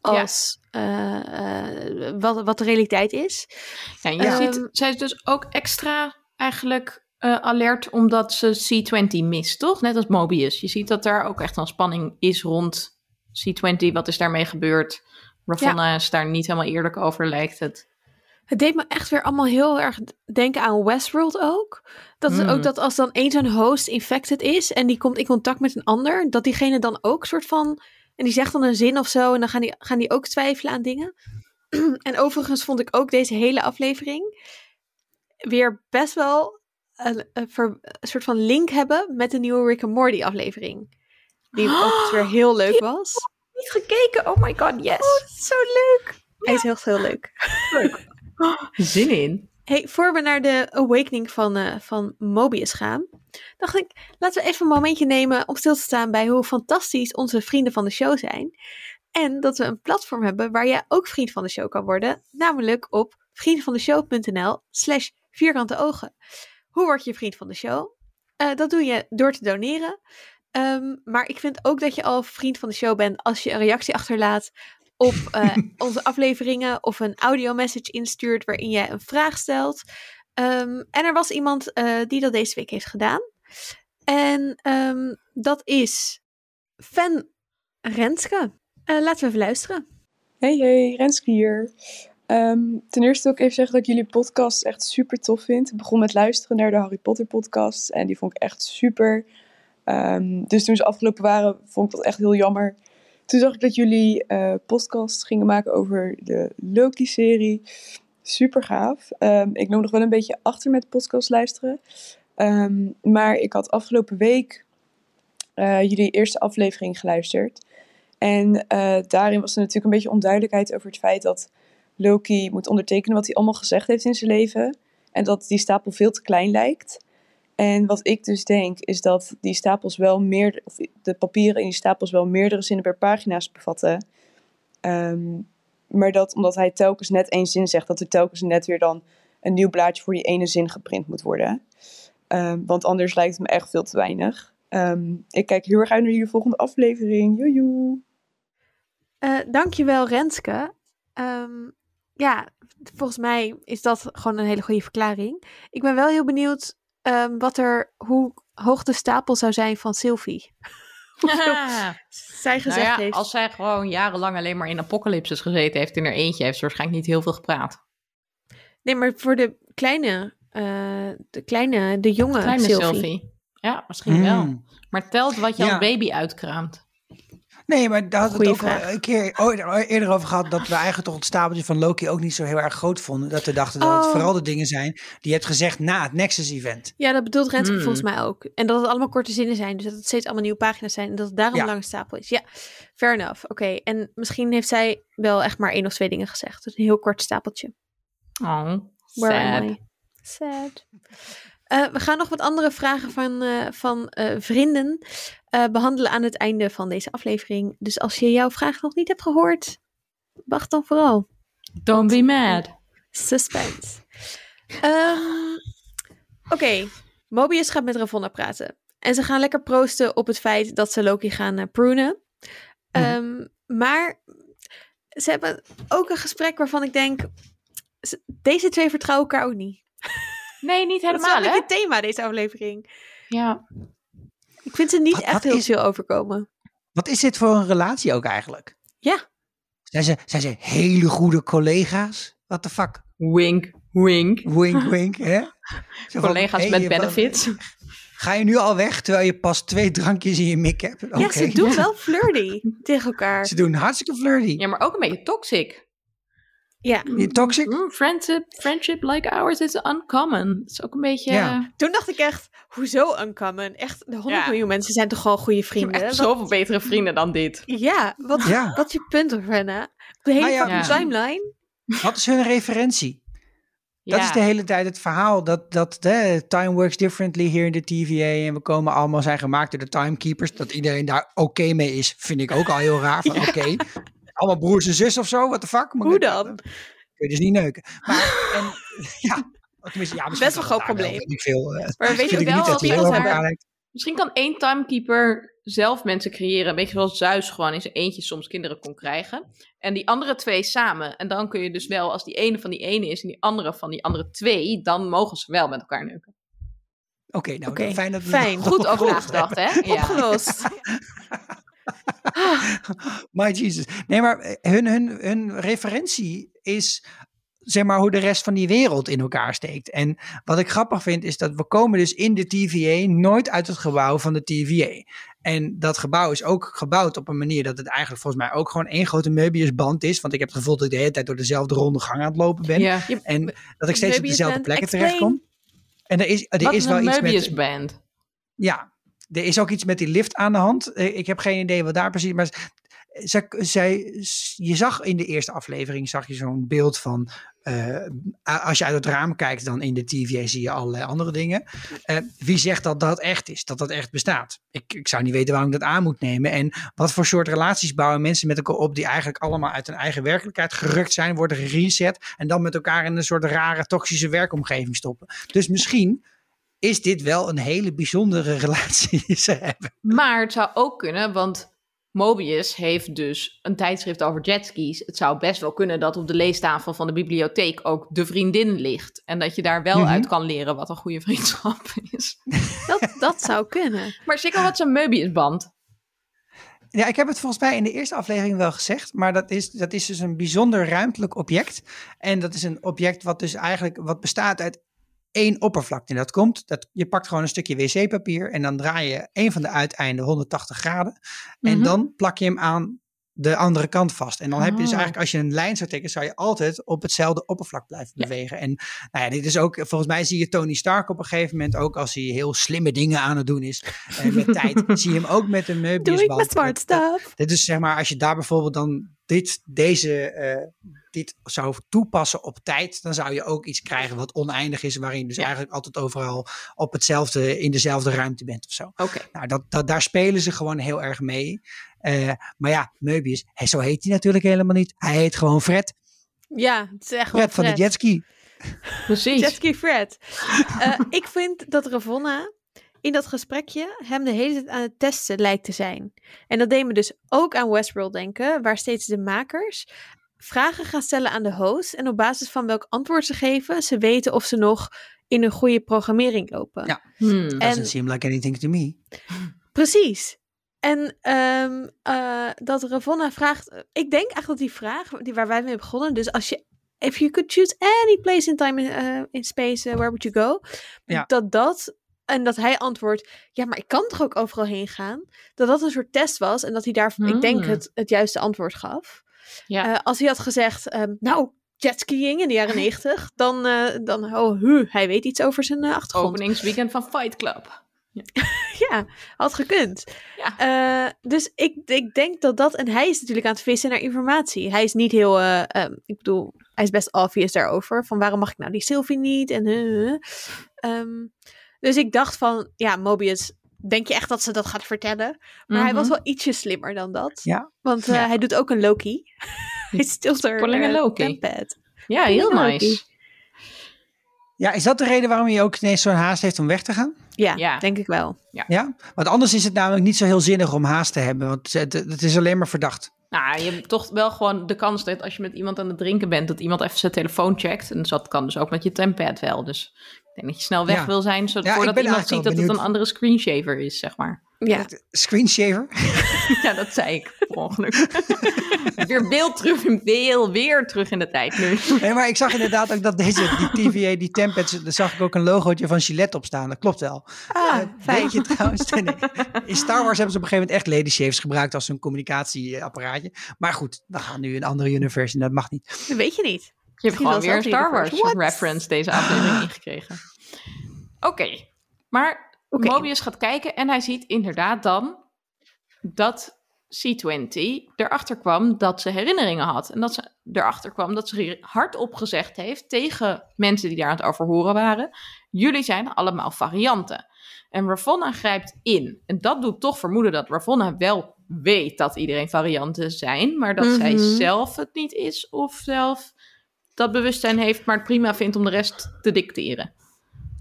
als ja. uh, uh, wat, wat de realiteit is. Ja, je um, ziet, zij is dus ook extra eigenlijk uh, alert omdat ze C20 mist, toch? Net als Mobius. Je ziet dat daar ook echt een spanning is rond C20. Wat is daarmee gebeurd? Ravonna ja. is daar niet helemaal eerlijk over, lijkt het. Het deed me echt weer allemaal heel erg denken aan Westworld ook. Dat is ook hmm. dat als dan één zo'n host infected is en die komt in contact met een ander, dat diegene dan ook soort van. En die zegt dan een zin of zo en dan gaan die, gaan die ook twijfelen aan dingen. en overigens vond ik ook deze hele aflevering weer best wel een, een, een, soort van link hebben met de nieuwe Rick and Morty aflevering. Die ook weer heel leuk was. Niet gekeken, oh my god, yes. Oh, zo leuk. Hij is heel, heel leuk. Leuk. Zin in. Hey, voor we naar de awakening van, uh, van Mobius gaan, dacht ik, laten we even een momentje nemen om stil te staan bij hoe fantastisch onze vrienden van de show zijn. En dat we een platform hebben waar jij ook vriend van de show kan worden, namelijk op vriendvandeshow.nl slash vierkante ogen. Hoe word je vriend van de show? Uh, dat doe je door te doneren. Um, maar ik vind ook dat je al vriend van de show bent als je een reactie achterlaat op uh, onze afleveringen of een audio message instuurt waarin jij een vraag stelt. Um, en er was iemand uh, die dat deze week heeft gedaan. En um, dat is Fan Renske. Uh, laten we even luisteren. Hey, hey, Renske hier. Um, ten eerste wil ik even zeggen dat ik jullie podcast echt super tof vind. Ik begon met luisteren naar de Harry Potter podcast en die vond ik echt super. dus toen ze afgelopen waren, vond ik dat echt heel jammer toen zag ik dat jullie uh, podcasts gingen maken over de Loki-serie. Super gaaf. Um, ik loop nog wel een beetje achter met podcast luisteren. Um, maar ik had afgelopen week uh, jullie eerste aflevering geluisterd. En uh, daarin was er natuurlijk een beetje onduidelijkheid over het feit dat Loki moet ondertekenen wat hij allemaal gezegd heeft in zijn leven. En dat die stapel veel te klein lijkt. En wat ik dus denk, is dat die stapels wel meer, of de papieren in die stapels wel meerdere zinnen per pagina's bevatten. Um, maar dat omdat hij telkens net één zin zegt, dat er telkens net weer dan een nieuw blaadje voor die ene zin geprint moet worden. Um, want anders lijkt het me echt veel te weinig. Um, ik kijk heel erg uit naar jullie volgende aflevering. Joejoe. Uh, dankjewel Renske. ja, volgens mij is dat gewoon een hele goede verklaring. Ik ben wel heel benieuwd um, wat er, hoe hoog de stapel zou zijn van Sylvie. zij gezegd nou ja, heeft. Als zij gewoon jarenlang alleen maar in apocalypses gezeten heeft in haar eentje, heeft ze waarschijnlijk niet heel veel gepraat. Nee, maar voor de kleine, uh, de kleine, de jonge kleine Sylvie. Ja, misschien wel. Hmm. Maar telt wat je als baby uitkraamt. Nee, maar daar hadden we het ook al een keer ooit- eerder over gehad. Dat we eigenlijk toch het stapeltje van Loki ook niet zo heel erg groot vonden. Dat we dachten dat het Oh. vooral de dingen zijn die je hebt gezegd na het Nexus-event. Ja, dat bedoelt Renske Hmm. volgens mij ook. En dat het allemaal korte zinnen zijn. Dus dat het steeds allemaal nieuwe pagina's zijn. En dat het daarom Ja. een lange stapel is. Ja, fair enough. Oké, en misschien heeft zij wel echt maar één of twee dingen gezegd. Dus een heel kort stapeltje. Oh, Where am sad. I? Sad. Eh, we gaan nog wat andere vragen van, eh, van eh, vrienden eh, behandelen aan het einde van deze aflevering. Dus als je jouw vraag nog niet hebt gehoord, wacht dan vooral. Don't be mad. Suspense. Ehm, Oké, Mobius gaat met Ravonna praten. En ze gaan lekker proosten op het feit dat ze Loki gaan eh, prunen. Ehm, maar ze hebben ook een gesprek waarvan ik denk... ze- Deze twee vertrouwen elkaar ook niet. Nee, niet Dat is helemaal, wel hè? het thema deze aflevering. Ja. Ik vind ze niet Wat- echt wat heel is- chill overkomen. Wat is dit voor een relatie ook eigenlijk? Ja. Zijn ze, zijn ze hele goede collega's? What the fuck? Wink, wink. Wink, wink, hè? Zo van, Collega's hey, met benefits. Ga je nu al weg terwijl je pas twee drankjes in je mik hebt? Ja, ze doen wel flirty tegen elkaar. Ze doen hartstikke flirty. Ja, maar ook een beetje toxic. Ja, Je toxic? Mm, friendship, friendship like ours is uncommon. Dat is ook een beetje... Ja. toen dacht ik echt, hoezo uncommon? Echt, de 100 Ja. miljoen mensen zijn toch gewoon goede Ik heb vrienden? echt Wat- zoveel betere vrienden dan dit. Ja, wat, Ja. wat is je punt, Renna? De hele Nou ja, fucking ja. timeline? Wat is hun referentie? Dat Ja. is de hele tijd het verhaal. Dat, dat de time works differently hier in de TVA. En we komen allemaal zijn gemaakt door de timekeepers. Dat iedereen daar oké mee is, vind ik ook al heel raar. Van oké, allemaal broers en zus of zo. What the fuck? Maar Hoe dan? Kun je dus niet neuken. Maar, en, ja, tenminste, ja, Best wel groot probleem. wel, veel. eh, Maar weet je wel niet dat wat hebben? Misschien kan één timekeeper zelf mensen creëren. Een beetje zoals Zeus gewoon in zijn eentje soms kinderen kon krijgen. En die andere twee samen. En dan kun je dus wel, als die ene van die ene is en die andere van die andere twee, dan mogen ze wel met elkaar neuken. Oké, nou Oké, fijn dat we fijn. dat Goed over nagedacht, hè? Ja. Opgelost. My Jesus. Nee, maar hun, hun, hun referentie is zeg maar hoe de rest van die wereld in elkaar steekt. En wat ik grappig vind is dat we komen dus in de TVA nooit uit het gebouw van de TVA. En dat gebouw is ook gebouwd op een manier dat het eigenlijk volgens mij ook gewoon één grote Möbiusband is. Want ik heb het gevoel dat ik de hele tijd door dezelfde ronde gang aan het lopen ben. Ja. En dat ik steeds op dezelfde plekken terechtkom. En er is, er Wat is wel een iets Möbius met... band? Ja, er is ook iets met die lift aan de hand. Eh, Ik heb geen idee wat daar precies. Maar zij, je zag in de eerste aflevering zag je zo'n beeld van. eh, als je uit het raam kijkt, dan in de TV zie je allerlei andere dingen. Eh, wie zegt dat dat echt is, dat dat echt bestaat? Ik, ik zou niet weten waarom ik dat aan moet nemen. En wat voor soort relaties bouwen mensen met elkaar op die eigenlijk allemaal uit hun eigen werkelijkheid gerukt zijn, worden gereset en dan met elkaar in een soort rare toxische werkomgeving stoppen. Dus misschien is dit wel een hele bijzondere relatie die ze hebben. Maar het zou ook kunnen, want Mobius heeft dus een tijdschrift over jetskis. Het zou best wel kunnen dat op de leestafel van de bibliotheek ook de vriendin ligt. En dat je daar wel Mhm. uit kan leren wat een goede vriendschap is. Dat, dat zou kunnen. Maar zeker wat is een Möbiusband? Ja, ik heb het volgens mij in de eerste aflevering wel gezegd, maar dat is, dat is dus een bijzonder ruimtelijk object. En dat is een object wat dus eigenlijk wat bestaat uit één oppervlakte. En dat komt, dat, je pakt gewoon een stukje wc-papier en dan draai je een van de uiteinden 180 graden. En Mhm. dan plak je hem aan de andere kant vast. En dan heb je dus Oh. eigenlijk, als je een lijn zou trekken, zou je altijd op hetzelfde oppervlak blijven Ja. bewegen. En nou ja, dit is ook, volgens mij zie je Tony Stark op een gegeven moment ook, als hij heel slimme dingen aan het doen is eh, met tijd, zie je hem ook met een Doe ik smart stuff. dit is zeg maar, als je daar bijvoorbeeld dan dit, deze, eh, dit zou toepassen op tijd, dan zou je ook iets krijgen wat oneindig is, waarin je dus Ja. eigenlijk altijd overal op hetzelfde, in dezelfde ruimte bent of zo. Oké. Nou, dat, dat, daar spelen ze gewoon heel erg mee. Eh, maar ja, Möbius, hij, zo heet hij natuurlijk helemaal niet. Hij heet gewoon Fred. Ja, het is echt gewoon Fred van de Fred. jetski. Precies. Jetski Fred. Eh, ik vind dat Ravonna in dat gesprekje hem de hele tijd aan het testen lijkt te zijn. En dat deed me dus ook aan Westworld denken, waar steeds de makers vragen gaan stellen aan de host en op basis van welk antwoord ze geven, ze weten of ze nog in een goede programmering lopen. Ja. Hmm. En- Doesn't seem like anything to me. Precies. En ehm, eh, dat Ravonna vraagt, ik denk eigenlijk dat die vraag die waar wij mee begonnen, dus als je if you could choose any place in time in, eh, in space, eh, where would you go? Ja. Dat dat en dat hij antwoordt, ja, maar ik kan toch ook overal heen gaan? Dat dat een soort test was en dat hij daar, ik denk, Hmm. het, het juiste antwoord gaf. Ja. Eh, als hij had gezegd, ehm, nou, jetskiing in de jaren negentig, dan, eh, dan oh, hu, hij weet iets over zijn eh, achtergrond. Openingsweekend van Fight Club. Ja, had gekund. Ja. Dus ik, ik denk dat dat, en hij is natuurlijk aan het vissen naar informatie. Hij is niet heel, eh, ehm, ik bedoel, hij is best obvious daarover. Van waarom mag ik nou die Sylvie niet? En, eh, eh. Ehm, dus ik dacht van, ja, Mobius, denk je echt dat ze dat gaat vertellen? Maar hij was Mhm. wel ietsje slimmer dan dat. Ja. Want eh, Ja. hij doet ook een Loki. hij stilt er eh, Loki. tempad. Ja, heel Ja, nice. Ja, is dat de reden waarom hij ook ineens zo'n haast heeft om weg te gaan? Ja, Ja. denk ik wel. Ja? Want anders is het namelijk niet zo heel zinnig om haast te hebben. Want het, het is alleen maar verdacht. Nou, je hebt toch wel gewoon de kans dat als je met iemand aan het drinken bent, dat iemand even zijn telefoon checkt. En dat kan dus ook met je tempad wel. Dus denk dat je snel weg Ja. wil zijn, zodat Ja, voordat iemand ziet dat het een andere screenshaver is, zeg maar. Ja. Screenshaver? Ja, dat zei ik per ongeluk. weer beeld terug, weer, weer terug in de tijd nu. Nee, maar ik zag inderdaad ook dat deze, die TVA, die Tempests, daar zag ik ook een logootje van Gillette op staan. Dat klopt wel. Ah, fijn. Weet je trouwens, nee, in Star Wars hebben ze op een gegeven moment echt lady shaves gebruikt als een communicatieapparaatje. Maar goed, we gaan nu een andere universe en dat mag niet. Dat weet je niet. Je hebt gewoon weer een Star Wars. What? reference deze aflevering ingekregen. Oké, maar. Mobius gaat kijken en hij ziet inderdaad dan dat C20 erachter kwam dat ze herinneringen had. En dat ze erachter kwam dat ze hardop gezegd heeft tegen mensen die daar aan het overhoren waren: jullie zijn allemaal varianten. En Ravonna grijpt in. En dat doet toch vermoeden dat Ravonna wel weet dat iedereen varianten zijn, maar dat zij Mhm. zelf het niet is of zelf dat bewustzijn heeft, maar het prima vindt om de rest te dicteren.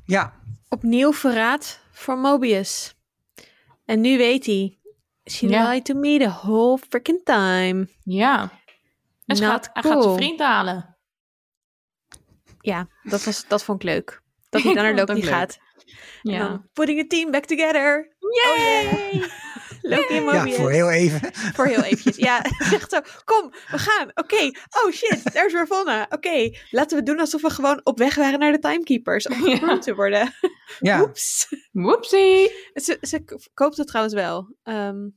Ja, Opnieuw verraad voor Mobius. En nu weet hij. She Ja. lied to me the whole freaking time. Ja. En ze gaat, hij gaat zijn cool. vriend halen. Ja, dat, was, dat vond ik leuk. Dat hij dan naar Loki gaat. En Ja. dan, putting a team back together. Yay! Loki en ja voor heel even. Voor heel eventjes. Ja, echt zo. Kom, we gaan. Oké. Oh shit, daar is Ravonna. Oké, laten we doen alsof we gewoon op weg waren naar de Timekeepers. Om Ja. te worden. Ja, Oeps. Whoopsie. Ze, ze koopt het trouwens wel. Ehm,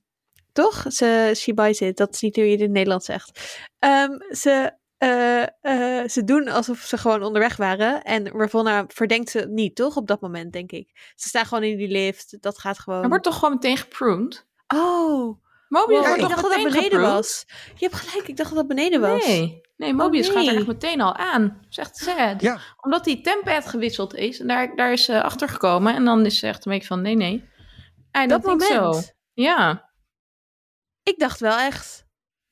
toch? Ze, she buys it. Dat is niet hoe je het in het Nederlands zegt. Ehm, ze, eh, eh, ze doen alsof ze gewoon onderweg waren. En Ravonna verdenkt ze niet, toch? Op dat moment, denk ik. Ze staan gewoon in die lift. Dat gaat gewoon... Hij wordt toch gewoon meteen gepruned? Oh, Mobius wow, ik dacht dat dat beneden was. Je hebt gelijk, ik dacht dat dat beneden was. Nee, nee Mobius gaat er echt meteen al aan. Zegt sad. ja. Omdat die tempad gewisseld is. En daar, daar is ze achter gekomen. En dan is ze echt een beetje van, nee, nee. I Dat moment. so. Ja, Ik dacht wel echt...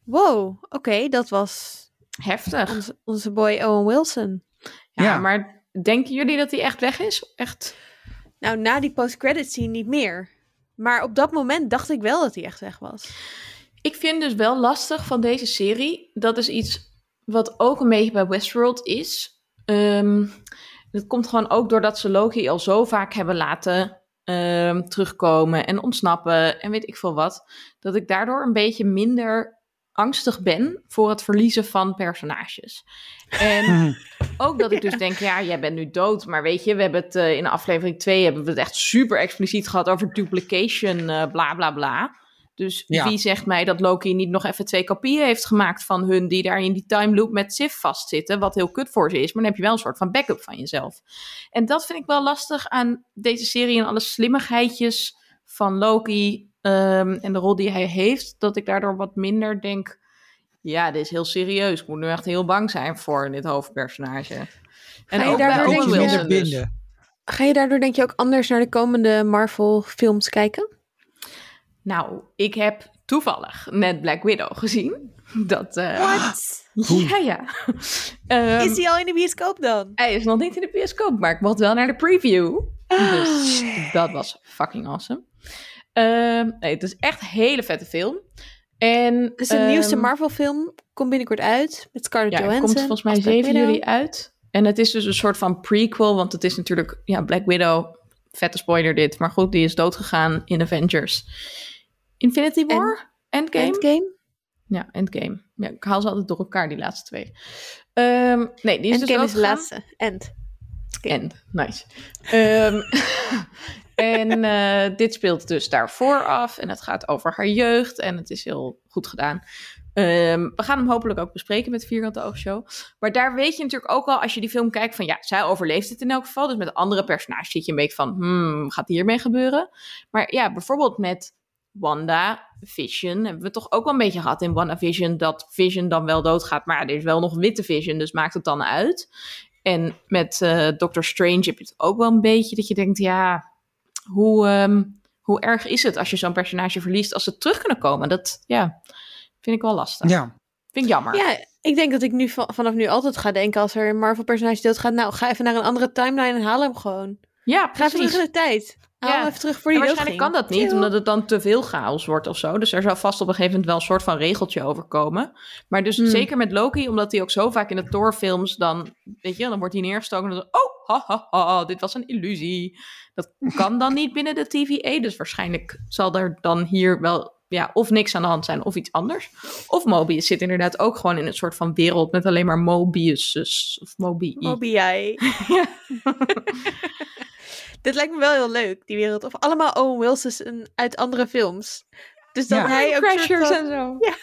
Wow, oké, dat was heftig. onze, onze boy Owen Wilson. Ja, Ja. maar denken jullie dat hij echt weg is? Echt? Nou, na die post-credit scene niet meer. Maar op dat moment dacht ik wel dat hij echt weg was. Ik vind dus wel lastig van deze serie. Dat is iets wat ook een beetje bij Westworld is. Ehm dat komt gewoon ook doordat ze Loki al zo vaak hebben laten ehm, terugkomen en ontsnappen en weet ik veel wat. Dat ik daardoor een beetje minder angstig ben voor het verliezen van personages. En ook dat ik dus denk, ja, jij bent nu dood. Maar weet je, we hebben het eh, in aflevering 2 hebben we het echt super expliciet gehad over duplication, eh, bla bla bla. Dus Ja. wie zegt mij dat Loki niet nog even twee kopieën heeft gemaakt van hun die daar in die time loop met Sif vastzitten, wat heel kut voor ze is, maar dan heb je wel een soort van backup van jezelf. En dat vind ik wel lastig aan deze serie en alle slimmigheidjes van Loki ehm, en de rol die hij heeft, dat ik daardoor wat minder denk, ja, dit is heel serieus. Ik moet nu echt heel bang zijn voor dit hoofdpersonage. En Ga je ook daardoor bij denk je- Wilson minder dus. binden. Ga je daardoor denk je ook anders naar de komende Marvel films kijken? Nou, ik heb toevallig net Black Widow gezien. Dat, eh, Wat? Ja, ja. Ehm, Is hij al in de bioscoop dan? Hij is nog niet in de bioscoop, maar ik mocht wel naar de preview. Dus dat was fucking awesome. Ehm, nee, het is echt een hele vette film. En, Dus de nieuwste ehm, Marvel film komt binnenkort uit. Met Scarlett Ja, Johansson. komt volgens mij als Black 7 Widow. juli uit. En het is dus een soort van prequel, want het is natuurlijk ja, Black Widow. Vette spoiler dit, maar goed, die is doodgegaan in Avengers. Infinity En- War? Endgame? Endgame? Ja, Endgame. Ja, ik haal ze altijd door elkaar, die laatste twee. Ehm, nee, die is dus Endgame is de laatste. End. En, nice. Ehm, en eh, dit speelt dus daarvoor af. En het gaat over haar jeugd. En het is heel goed gedaan. Ehm, we gaan hem hopelijk ook bespreken met Vierkante Oogshow. Maar daar weet je natuurlijk ook al, als je die film kijkt, van ja, zij overleeft het in elk geval. Dus met andere personages zit je een beetje van, hmm, gaat hiermee gebeuren? Maar ja, bijvoorbeeld met Wanda, Vision, hebben we toch ook wel een beetje gehad in WandaVision, dat Vision dan wel doodgaat. Maar er is wel nog witte Vision, dus maakt het dan uit. En met uh, Doctor Strange heb je het ook wel een beetje dat je denkt, ja, hoe, ehm, hoe erg is het als je zo'n personage verliest als ze terug kunnen komen? Dat, ja, vind ik wel lastig. Ja. Vind ik jammer. Ja, ik denk dat ik nu vanaf nu altijd ga denken als er een Marvel personage doodgaat, nou, ga even naar een andere timeline en haal hem gewoon. Ja, Ga even terug in de tijd. Haal hem even terug voor die waarschijnlijk kan dat niet, omdat het dan te veel chaos wordt of zo. Dus er zou vast op een gegeven moment wel een soort van regeltje overkomen. Maar dus Hmm. zeker met Loki, omdat hij ook zo vaak in de Thor-films dan, weet je, dan wordt hij neergestoken en dan, oh, ha, ha, ha, dit was een illusie. Dat kan dan niet binnen de TVA, dus waarschijnlijk zal er dan hier wel, ja, of niks aan de hand zijn of iets anders. Of Mobius zit inderdaad ook gewoon in een soort van wereld met alleen maar Mobiuses of Mobi. Mobiai. Ja. Dit lijkt me wel heel leuk, die wereld. Of allemaal Owen Wilson's en- uit andere films. Dus dat Ja. hij ook Crashers van- en zo. Ja.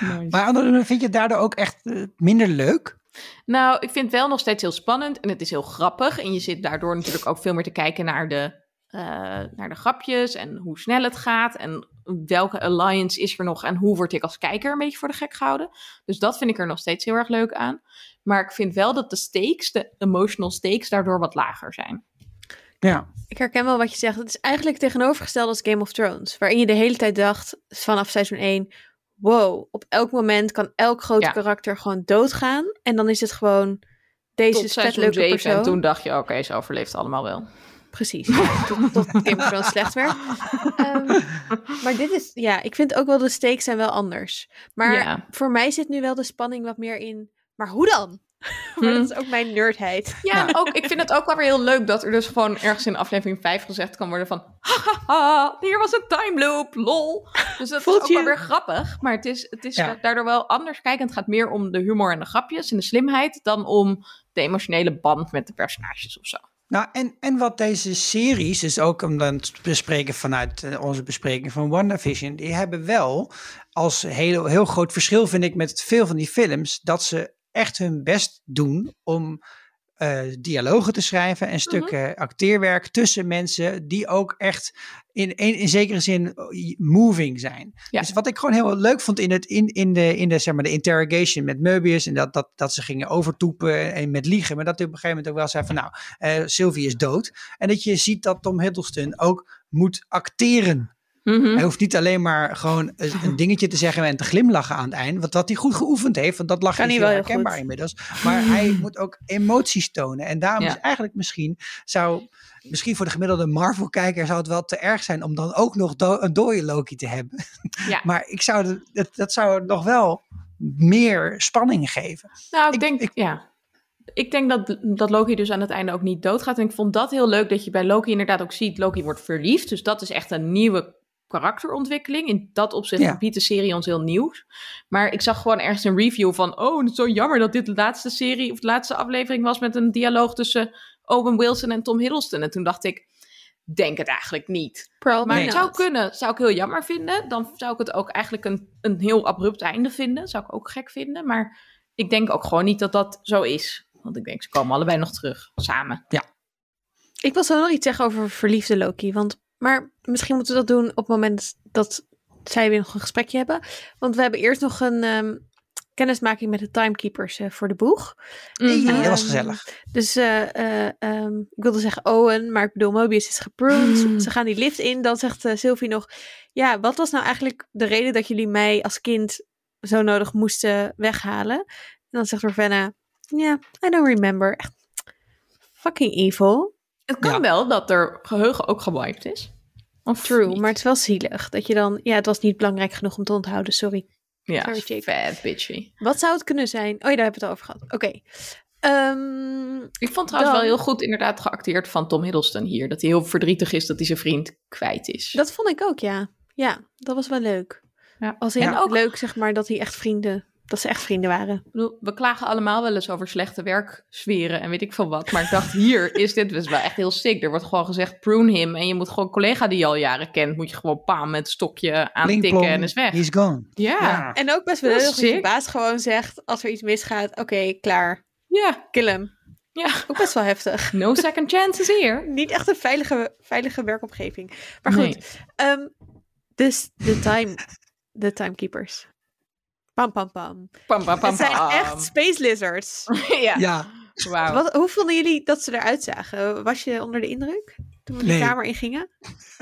Nice. Maar Anne, vind je het daardoor ook echt eh, minder leuk? Nou, ik vind het wel nog steeds heel spannend en het is heel grappig. En je zit daardoor natuurlijk ook veel meer te kijken naar de, eh, naar de grapjes en hoe snel het gaat. En welke alliance is er nog en hoe word ik als kijker een beetje voor de gek gehouden. Dus dat vind ik er nog steeds heel erg leuk aan. Maar ik vind wel dat de stakes, de emotional stakes, daardoor wat lager zijn. Ja. Ik herken wel wat je zegt. Het is eigenlijk tegenovergesteld als Game of Thrones. Waarin je de hele tijd dacht, vanaf seizoen 1... Wow, op elk moment kan elk groot Ja. karakter gewoon doodgaan. En dan is het gewoon... Deze Tot vet leuke 7 persoon. en toen dacht je, oké, ze overleeft allemaal wel. Precies. Tot, tot Game of Thrones slecht werd. Ehm, maar dit is... Ja, ik vind ook wel de stakes zijn wel anders. Maar Ja. voor mij zit nu wel de spanning wat meer in... Maar hoe dan? maar Hm. dat is ook mijn nerdheid. Ja, ook, ik vind het ook wel weer heel leuk dat er dus gewoon ergens in aflevering 5 gezegd kan worden van... Haha, hier was een time loop, lol. Dus dat Voelt is ook je- wel weer grappig. Maar het is, het is Ja. daardoor wel anders kijken. Het gaat meer om de humor en de grapjes en de slimheid... dan om de emotionele band met de personages of zo. Nou, en, en wat deze series, dus ook om dan te bespreken vanuit eh, onze bespreking van WandaVision, die hebben wel als heel, heel groot verschil, vind ik, met veel van die films, dat ze echt hun best doen om eh, dialogen te schrijven en stukken acteerwerk tussen mensen die ook echt in, in, in zekere zin eh, moving zijn. Ja. Dus wat ik gewoon heel leuk vond in, het, in, in, de, in de, zeg maar, de interrogation met Möbius en dat, dat, dat ze gingen overtoepen en met liegen, maar dat hij op een gegeven moment ook wel zei van nou, eh Sylvie is dood. En dat je ziet dat Tom Hiddleston ook moet acteren. Mhm. Hij hoeft niet alleen maar gewoon een, dingetje te zeggen en te glimlachen aan het eind. Want dat hij goed geoefend heeft, want dat is hij heel wel herkenbaar goed. inmiddels. Maar hij moet ook emoties tonen. En daarom Ja. is eigenlijk misschien, zou, misschien voor de gemiddelde Marvel-kijker zou het wel te erg zijn om dan ook nog do- een dode Loki te hebben. Ja. maar ik zou de- dat, dat zou nog wel meer spanning geven. Nou, ik, Ik- denk, ik- ja. Ik denk dat, dat Loki dus aan het einde ook niet doodgaat. En ik vond dat heel leuk dat je bij Loki inderdaad ook ziet, Loki wordt verliefd. Dus dat is echt een nieuwe karakterontwikkeling. In dat opzicht Ja. biedt de serie ons heel nieuws. Maar ik zag gewoon ergens een review van, oh, het is zo jammer dat dit de laatste serie of de laatste aflevering was met een dialoog tussen Owen Wilson en Tom Hiddleston. En toen dacht ik, denk het eigenlijk niet. Probably Maar het zou kunnen, zou ik heel jammer vinden. Dan zou ik het ook eigenlijk een, een heel abrupt einde vinden. Zou ik ook gek vinden. Maar ik denk ook gewoon niet dat dat zo is. Want ik denk, ze komen allebei nog terug, samen. Ik wil zo nog iets zeggen over verliefde Loki. Want, maar misschien moeten we dat doen op het moment dat zij weer nog een gesprekje hebben. Want we hebben eerst nog een ehm, kennismaking met de timekeepers eh, voor de boeg. Mhm. dat was Ehm, gezellig. Dus eh, eh, ehm, ik wilde zeggen Owen, maar ik bedoel Mobius is gepruned. Mm. Ze gaan die lift in. Dan zegt Sylvie nog, ja, wat was nou eigenlijk de reden dat jullie mij als kind zo nodig moesten weghalen? En dan zegt Ravenna, ja, I don't remember. Echt fucking evil. Het kan Ja. wel dat er geheugen ook gewiped is. Of True, niet? maar het is wel zielig dat je dan, ja, het was niet belangrijk genoeg om te onthouden, sorry. ja, sorry, Jake. fat bitchy. Wat zou het kunnen zijn? Oh ja, daar hebben we het over gehad. Oké. Ehm, Ik vond trouwens Dan- wel heel goed inderdaad geacteerd van Tom Hiddleston hier. Dat hij heel verdrietig is dat hij zijn vriend kwijt is. dat vond ik ook, ja. Ja, dat was wel leuk. Ja. Als in En ook- leuk, zeg maar, dat hij echt vrienden dat ze echt vrienden waren. Ik bedoel, we klagen allemaal wel eens over slechte werksferen en weet ik veel wat. Maar ik dacht, hier is dit dus wel echt heel sick. Er wordt gewoon gezegd, prune him. En je moet gewoon een collega die je al jaren kent, moet je gewoon paam met stokje aantikken en is weg. He's gone. Ja, ja. En ook best wel heel dat je sick. baas gewoon zegt, als er iets misgaat, oké, klaar, ja. kill hem. Ja. Ook best wel heftig. No second chances hier. Niet echt een veilige, veilige werkomgeving. Maar goed, Nee. ehm, dus de time, de timekeepers. Pam, pam, pam. Pam, pam, pam, Het zijn echt space lizards. ja. Ja. Wat, hoe vonden jullie dat ze eruit zagen? Was je onder de indruk toen we Nee. de kamer ingingen?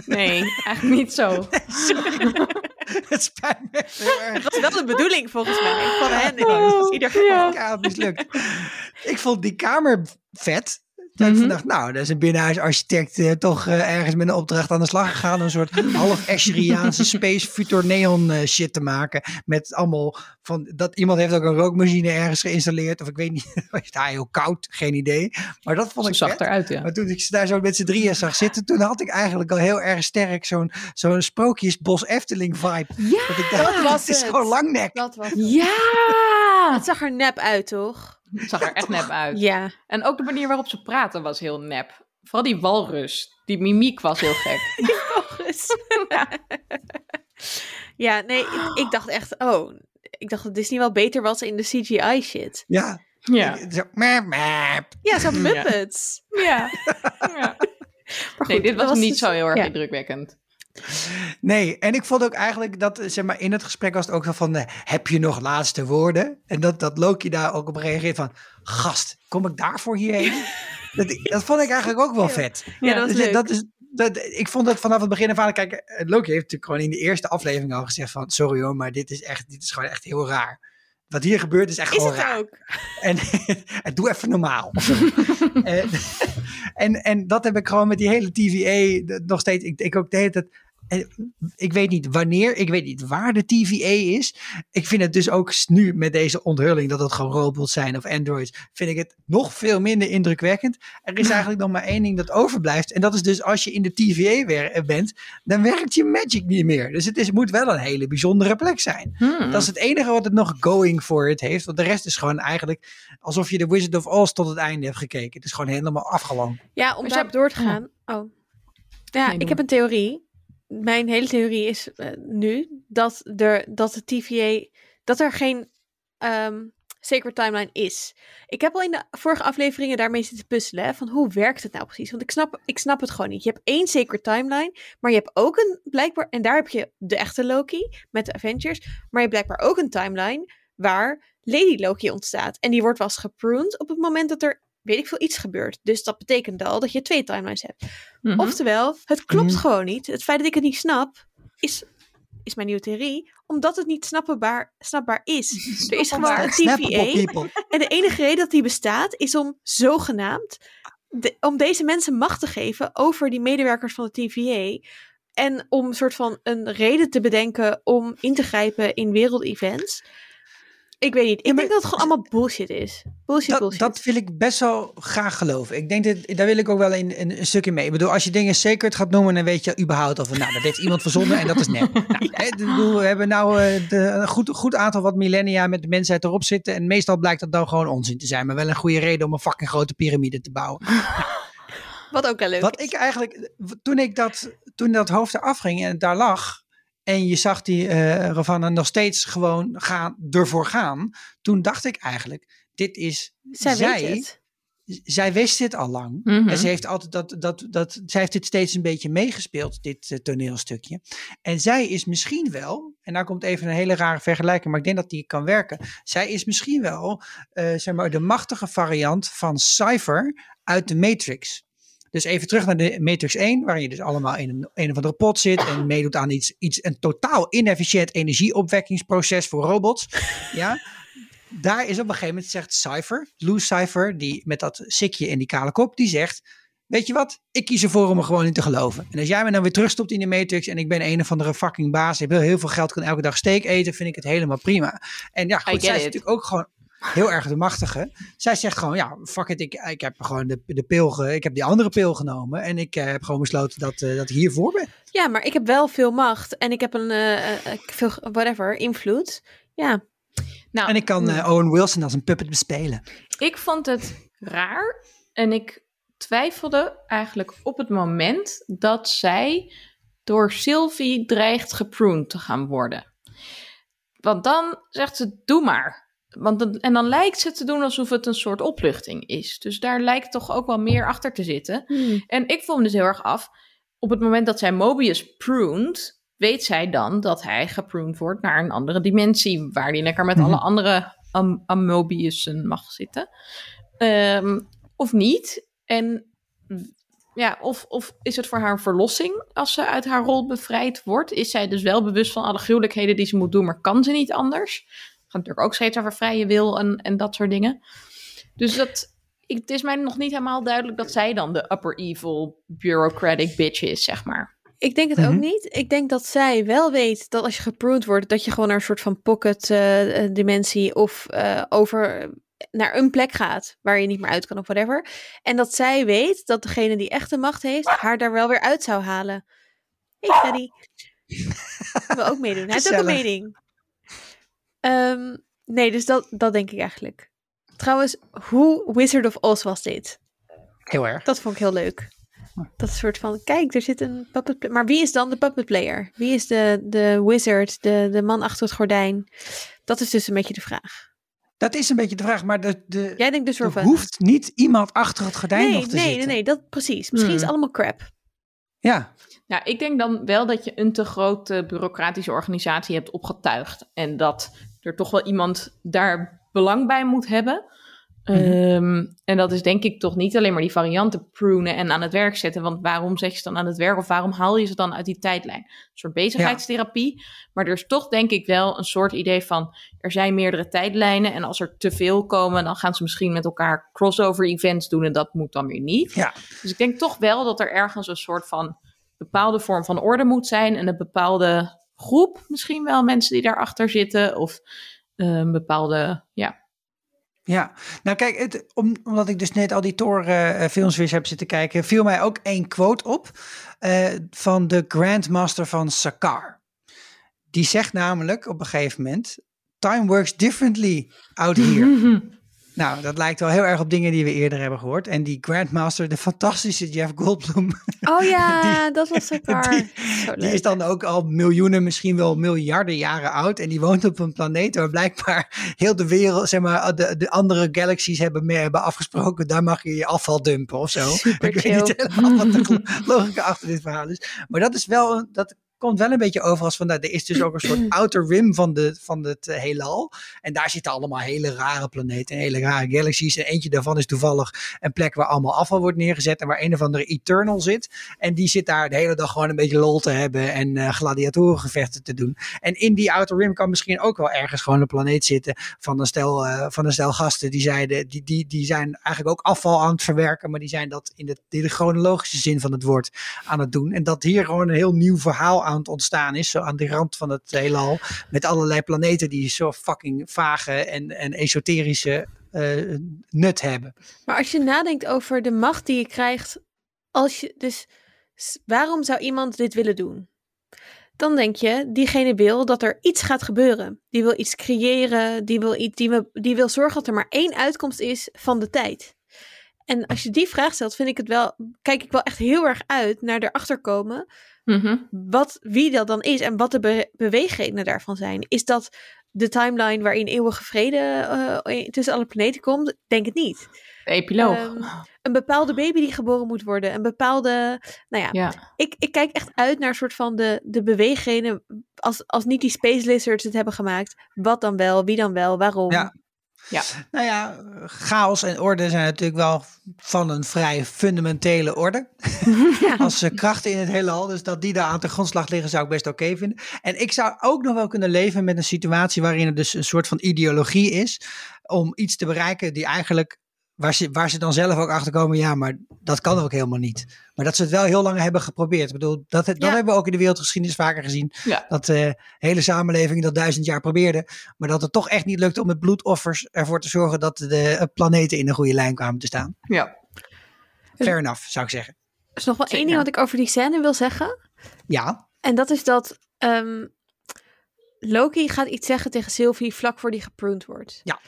Nee, eigenlijk niet zo. het spijt me. Dat was wel de bedoeling volgens mij van hen in Oh, ieder geval. ja. Ja, mislukt. Ik vond die kamer vet. Dat ik Mhm. dacht, nou, dat is een binnenhuisarchitect eh, toch eh, ergens met een opdracht aan de slag gegaan. Een soort half Asheriaanse space future neon eh, shit te maken. Met allemaal van, dat iemand heeft ook een rookmachine ergens geïnstalleerd. Of ik weet niet, was het daar heel koud? Geen idee. Maar dat vond Ze ik zag vet. eruit, ja. Maar toen ik ze daar zo met z'n drieën zag zitten, toen had ik eigenlijk al heel erg sterk zo'n zo'n sprookjesbos Efteling vibe. Ja! Dat ik dacht, dat was het is gewoon langnek. Dat was Ja! Het zag er nep uit, toch? Het zag er echt nep uit. Ja. En ook de manier waarop ze praten was heel nep. Vooral die walrus. Die mimiek was heel gek. ja, nee, ik, ik dacht echt, oh, ik dacht dat Disney wel beter was in de CGI shit. Ja. Ja. Zo, map, map. Ja, ze had Ja. Muppets. Ja. ja. Maar Nee, dit was niet dus- zo heel erg ja. indrukwekkend. Nee, en ik vond ook eigenlijk dat, zeg maar, in het gesprek was het ook zo van, eh, heb je nog laatste woorden? En dat, dat Loki daar ook op reageert van, gast, kom ik daarvoor hierheen? dat, dat vond ik eigenlijk ook wel vet. Ja, dat Dus, leuk. dat is, dat, ik vond dat vanaf het begin af aan, kijk, eh, Loki heeft natuurlijk gewoon in de eerste aflevering al gezegd van, sorry hoor, maar dit is echt, dit is gewoon echt heel raar. Wat hier gebeurt is echt Is gewoon het raar. ook? En, en doe even normaal. en, en, en dat heb ik gewoon met die hele TVA nog steeds. Ik denk ook de hele tijd. Ik weet niet wanneer, ik weet niet waar de TVA is. Ik vind het dus ook nu met deze onthulling dat het gewoon robots zijn of androids, vind ik het nog veel minder indrukwekkend. Er is eigenlijk nog maar één ding dat overblijft. En dat is dus als je in de TVA eh, bent, dan werkt je magic niet meer. Dus het is, moet wel een hele bijzondere plek zijn. Hmm. Dat is het enige wat het nog going for it heeft. Want de rest is gewoon eigenlijk alsof je de Wizard of Oz tot het einde hebt gekeken. Het is gewoon helemaal afgelopen. Ja, om ze- door te gaan. Oh. Ja, Nee, ik heb een theorie. Mijn hele theorie is eh, nu dat, er, dat de TVA, dat er geen ehm sacred timeline is. Ik heb al in de vorige afleveringen daarmee zitten puzzelen. van hoe werkt het nou precies? Want ik snap, ik snap het gewoon niet. Je hebt één sacred timeline, maar je hebt ook een blijkbaar, en daar heb je de echte Loki met de Avengers, maar je hebt blijkbaar ook een timeline waar Lady Loki ontstaat. En die wordt was gepruned op het moment dat er, weet ik veel, iets gebeurt. Dus dat betekent al dat je twee timelines hebt. Mhm. Oftewel, het klopt Mhm. gewoon niet. Het feit dat ik het niet snap, is, is mijn nieuwe theorie. Omdat het niet snapbaar, snapbaar is. Er is gewoon een Snappable TVA. people. En de enige reden dat die bestaat, is om zogenaamd... De, om deze mensen macht te geven over die medewerkers van de TVA. En om een soort van een reden te bedenken om in te grijpen in wereldevents. Ik weet niet. Ik Ja, denk dat het gewoon allemaal bullshit is. Bullshit, Dat, bullshit. dat wil ik best wel graag geloven. Ik denk dat daar wil ik ook wel een, een, een stukje mee. Ik bedoel, als je dingen sacred gaat noemen, dan weet je überhaupt van, nou, dat heeft iemand verzonnen en dat is nep. Nou, hè, ik bedoel, we hebben nou eh, de, een goed, goed aantal wat millennia met de mensheid erop zitten. En meestal blijkt dat dan gewoon onzin te zijn. Maar wel een goede reden om een fucking grote piramide te bouwen. Wat ook wel leuk Wat is. ik eigenlijk, toen ik dat, toen dat hoofd eraf ging en het daar lag. En je zag die eh Ravana nog steeds gewoon gaan, ervoor gaan. Toen dacht ik eigenlijk, dit is Zij, zij. zij wist dit al lang. Mhm. En ze heeft altijd dat, dat, dat, zij heeft dit steeds een beetje meegespeeld, dit eh, toneelstukje. En zij is misschien wel, en daar komt even een hele rare vergelijking, maar ik denk dat die kan werken. Zij is misschien wel, eh, zeg maar, de machtige variant van Cypher uit de Matrix. Dus even terug naar de Matrix 1, waarin je dus allemaal in een, een of andere pot zit en meedoet aan iets, iets een totaal inefficiënt energieopwekkingsproces voor robots. Ja, daar is op een gegeven moment zegt Cypher, Lou Cypher, die met dat sikje in die kale kop, die zegt, weet je wat, ik kies ervoor om er gewoon in te geloven. En als jij me dan weer terugstopt in de Matrix en ik ben een of andere fucking baas, ik wil heel veel geld, kan elke dag steak eten, vind ik het helemaal prima. En ja, goed, zij is natuurlijk ook gewoon heel erg de machtige. Zij zegt gewoon, ja, fuck it, ik, ik heb gewoon de, de pil, ge- ik heb die andere pil genomen en ik eh, heb gewoon besloten dat, eh, dat ik hiervoor ben. Ja, maar ik heb wel veel macht en ik heb een, eh, veel, whatever, invloed. Ja, Nou, en ik kan uh, Owen Wilson als een puppet bespelen. Ik vond het raar en ik twijfelde eigenlijk op het moment dat zij door Sylvie dreigt gepruned te gaan worden. Want dan zegt ze, doe maar. Want en dan lijkt ze te doen alsof het een soort opluchting is. Dus daar lijkt toch ook wel meer achter te zitten. Hmm. En ik vond me dus heel erg af. Op het moment dat zij Mobius pruned, weet zij dan dat hij gepruned wordt naar een andere dimensie. Waar hij lekker met alle mhm. andere am Amobiussen mag zitten. Ehm, of niet. En ja, of, of is het voor haar een verlossing als ze uit haar rol bevrijd wordt? Is zij dus wel bewust van alle gruwelijkheden die ze moet doen, maar kan ze niet anders? Gaat natuurlijk ook steeds over vrije wil en, en dat soort dingen. Dus dat, ik, het is mij nog niet helemaal duidelijk dat zij dan de upper evil bureaucratic bitch is, zeg maar. Ik denk het ook mhm. niet. Ik denk dat zij wel weet dat als je gepruned wordt, dat je gewoon naar een soort van pocket uh, dimensie of uh, over naar een plek gaat waar je niet meer uit kan of whatever. En dat zij weet dat degene die echte macht heeft, haar daar wel weer uit zou halen. Hey Freddy. wil ook meedoen. Hij heeft ook een mening. Ehm, nee, dus dat, dat denk ik eigenlijk. Trouwens, hoe Wizard of Oz was dit? Heel erg. Dat vond ik heel leuk. Dat soort van, kijk, er zit een puppet Maar wie is dan de puppet player? Wie is de, de wizard, de, de man achter het gordijn? Dat is dus een beetje de vraag. Dat is een beetje de vraag, maar de, de, Jij denkt dus er hoeft niet iemand achter het gordijn nee, nog te nee, zitten. Nee, nee, dat precies. Misschien is het hmm. allemaal crap. Ja. Ja, ik denk dan wel dat je een te grote bureaucratische organisatie hebt opgetuigd. En dat er toch wel iemand daar belang bij moet hebben. Mhm. Ehm, en dat is denk ik toch niet alleen maar die varianten prunen en aan het werk zetten. Want waarom zet je ze dan aan het werk of waarom haal je ze dan uit die tijdlijn? Een soort bezigheidstherapie. Maar er is toch denk ik wel een soort idee van er zijn meerdere tijdlijnen. En als er te veel komen, dan gaan ze misschien met elkaar crossover events doen. En dat moet dan weer niet. Ja. Dus ik denk toch wel dat er ergens een soort van bepaalde vorm van orde moet zijn. En een bepaalde groep, misschien wel mensen die daarachter zitten. Of eh, een bepaalde, ja, ja, nou kijk, het, omdat ik dus net al die Thor-films uh, weer heb zitten kijken, viel mij ook één quote op uh, van de Grandmaster van Sakar. Die zegt namelijk op een gegeven moment: Time works differently out here. Nou, dat lijkt wel heel erg op dingen die we eerder hebben gehoord. En die Grandmaster, de fantastische Jeff Goldblum. Oh ja, dat was zo Die, die, is dan ook al miljoenen, misschien wel miljarden jaren oud. En die woont op een planeet waar blijkbaar heel de wereld, zeg maar, de, de andere galaxies hebben, meer hebben afgesproken. Daar mag je je afval dumpen of zo. Super ik weet niet helemaal wat de logica achter dit verhaal is. Maar dat is wel, dat komt wel een beetje over als van, nou, er is dus ook een soort outer rim van, de, van het uh, heelal. En daar zitten allemaal hele rare planeten, hele rare galaxies. En eentje daarvan is toevallig een plek waar allemaal afval wordt neergezet en waar een of andere Eternal zit. En die zit daar de hele dag gewoon een beetje lol te hebben en uh, gladiatorengevechten te doen. En in die outer rim kan misschien ook wel ergens gewoon een planeet zitten van een stel, uh, van een stel gasten die zeiden, die, die, die zijn eigenlijk ook afval aan het verwerken, maar die zijn dat in de, in de chronologische zin van het woord aan het doen. En dat hier gewoon een heel nieuw verhaal aan aan het ontstaan is, zo aan de rand van het heelal, met allerlei planeten die zo fucking vage en, en esoterische uh, nut hebben. Maar als je nadenkt over de macht die je krijgt, als je, dus waarom zou iemand dit willen doen? Dan denk je, diegene wil dat er iets gaat gebeuren. Die wil iets creëren, die wil, iets, die die wil zorgen dat er maar één uitkomst is van de tijd. En als je die vraag stelt, vind ik het wel, kijk ik wel echt heel erg uit naar erachter komen Mhm. Wat, wie dat dan is en wat de be beweegredenen daarvan zijn. Is dat de timeline waarin eeuwige vrede uh, tussen alle planeten komt? Denk het niet. De epiloog. Um, een bepaalde baby die geboren moet worden. Een bepaalde. Nou ja, ja. Ik, ik kijk echt uit naar een soort van de, de beweegredenen. Als, als niet die Space Lizards het hebben gemaakt. Wat dan wel? Wie dan wel? Waarom? Ja. Ja. Nou ja, chaos en orde zijn natuurlijk wel van een vrij fundamentele orde. Als uh, krachten in het heelal. Dus dat die daar aan de grondslag liggen zou ik best oké vinden. En ik zou ook nog wel kunnen leven met een situatie waarin er dus een soort van ideologie is. Om iets te bereiken die eigenlijk Waar ze, waar ze dan zelf ook achter komen, ja, maar dat kan ook helemaal niet. Maar dat ze het wel heel lang hebben geprobeerd. Ik bedoel, dat, dat hebben we ook in de wereldgeschiedenis vaker gezien. Dat de uh, hele samenleving dat duizend jaar probeerde. Maar dat het toch echt niet lukte om met bloedoffers ervoor te zorgen dat de uh, planeten in een goede lijn kwamen te staan. Ja. Fair enough, zou ik zeggen. Er is nog wel één ding wat ik over die scène wil zeggen. Ja. En dat is dat um, Loki gaat iets zeggen tegen Sylvie vlak voor die gepruned wordt. Ja.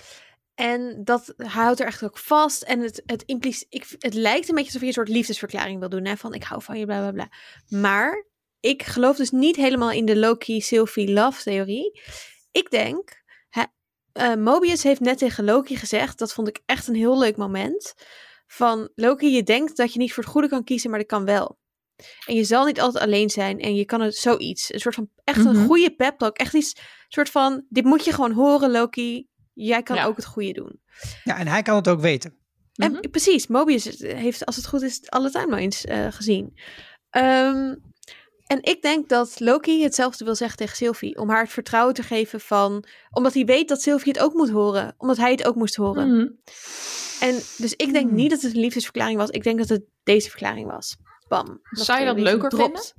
En dat houdt er echt ook vast. En het, het, implice, ik, het lijkt een beetje alsof je een soort liefdesverklaring wil doen. Hè? Van ik hou van je, bla bla bla. Maar ik geloof dus niet helemaal in de Loki-Sylvie-love theorie. Ik denk, hè, eh, Mobius heeft net tegen Loki gezegd, dat vond ik echt een heel leuk moment. Van Loki, je denkt dat je niet voor het goede kan kiezen, maar dat kan wel. En je zal niet altijd alleen zijn en je kan het zoiets. Een soort van echt een Mhm. goede pep talk. Echt iets, soort van, dit moet je gewoon horen Loki. Jij kan Ja. ook het goede doen. Ja, en hij kan het ook weten. En Mhm. precies, Mobius heeft, als het goed is, alle timelines eh gezien. Ehm, en ik denk dat Loki hetzelfde wil zeggen tegen Sylvie. Om haar het vertrouwen te geven van... Omdat hij weet dat Sylvie het ook moet horen. Omdat hij het ook moest horen. Mhm. En dus ik denk Hmm. niet dat het een liefdesverklaring was. Ik denk dat het deze verklaring was. Bam. Zou je dat leuker gedropt.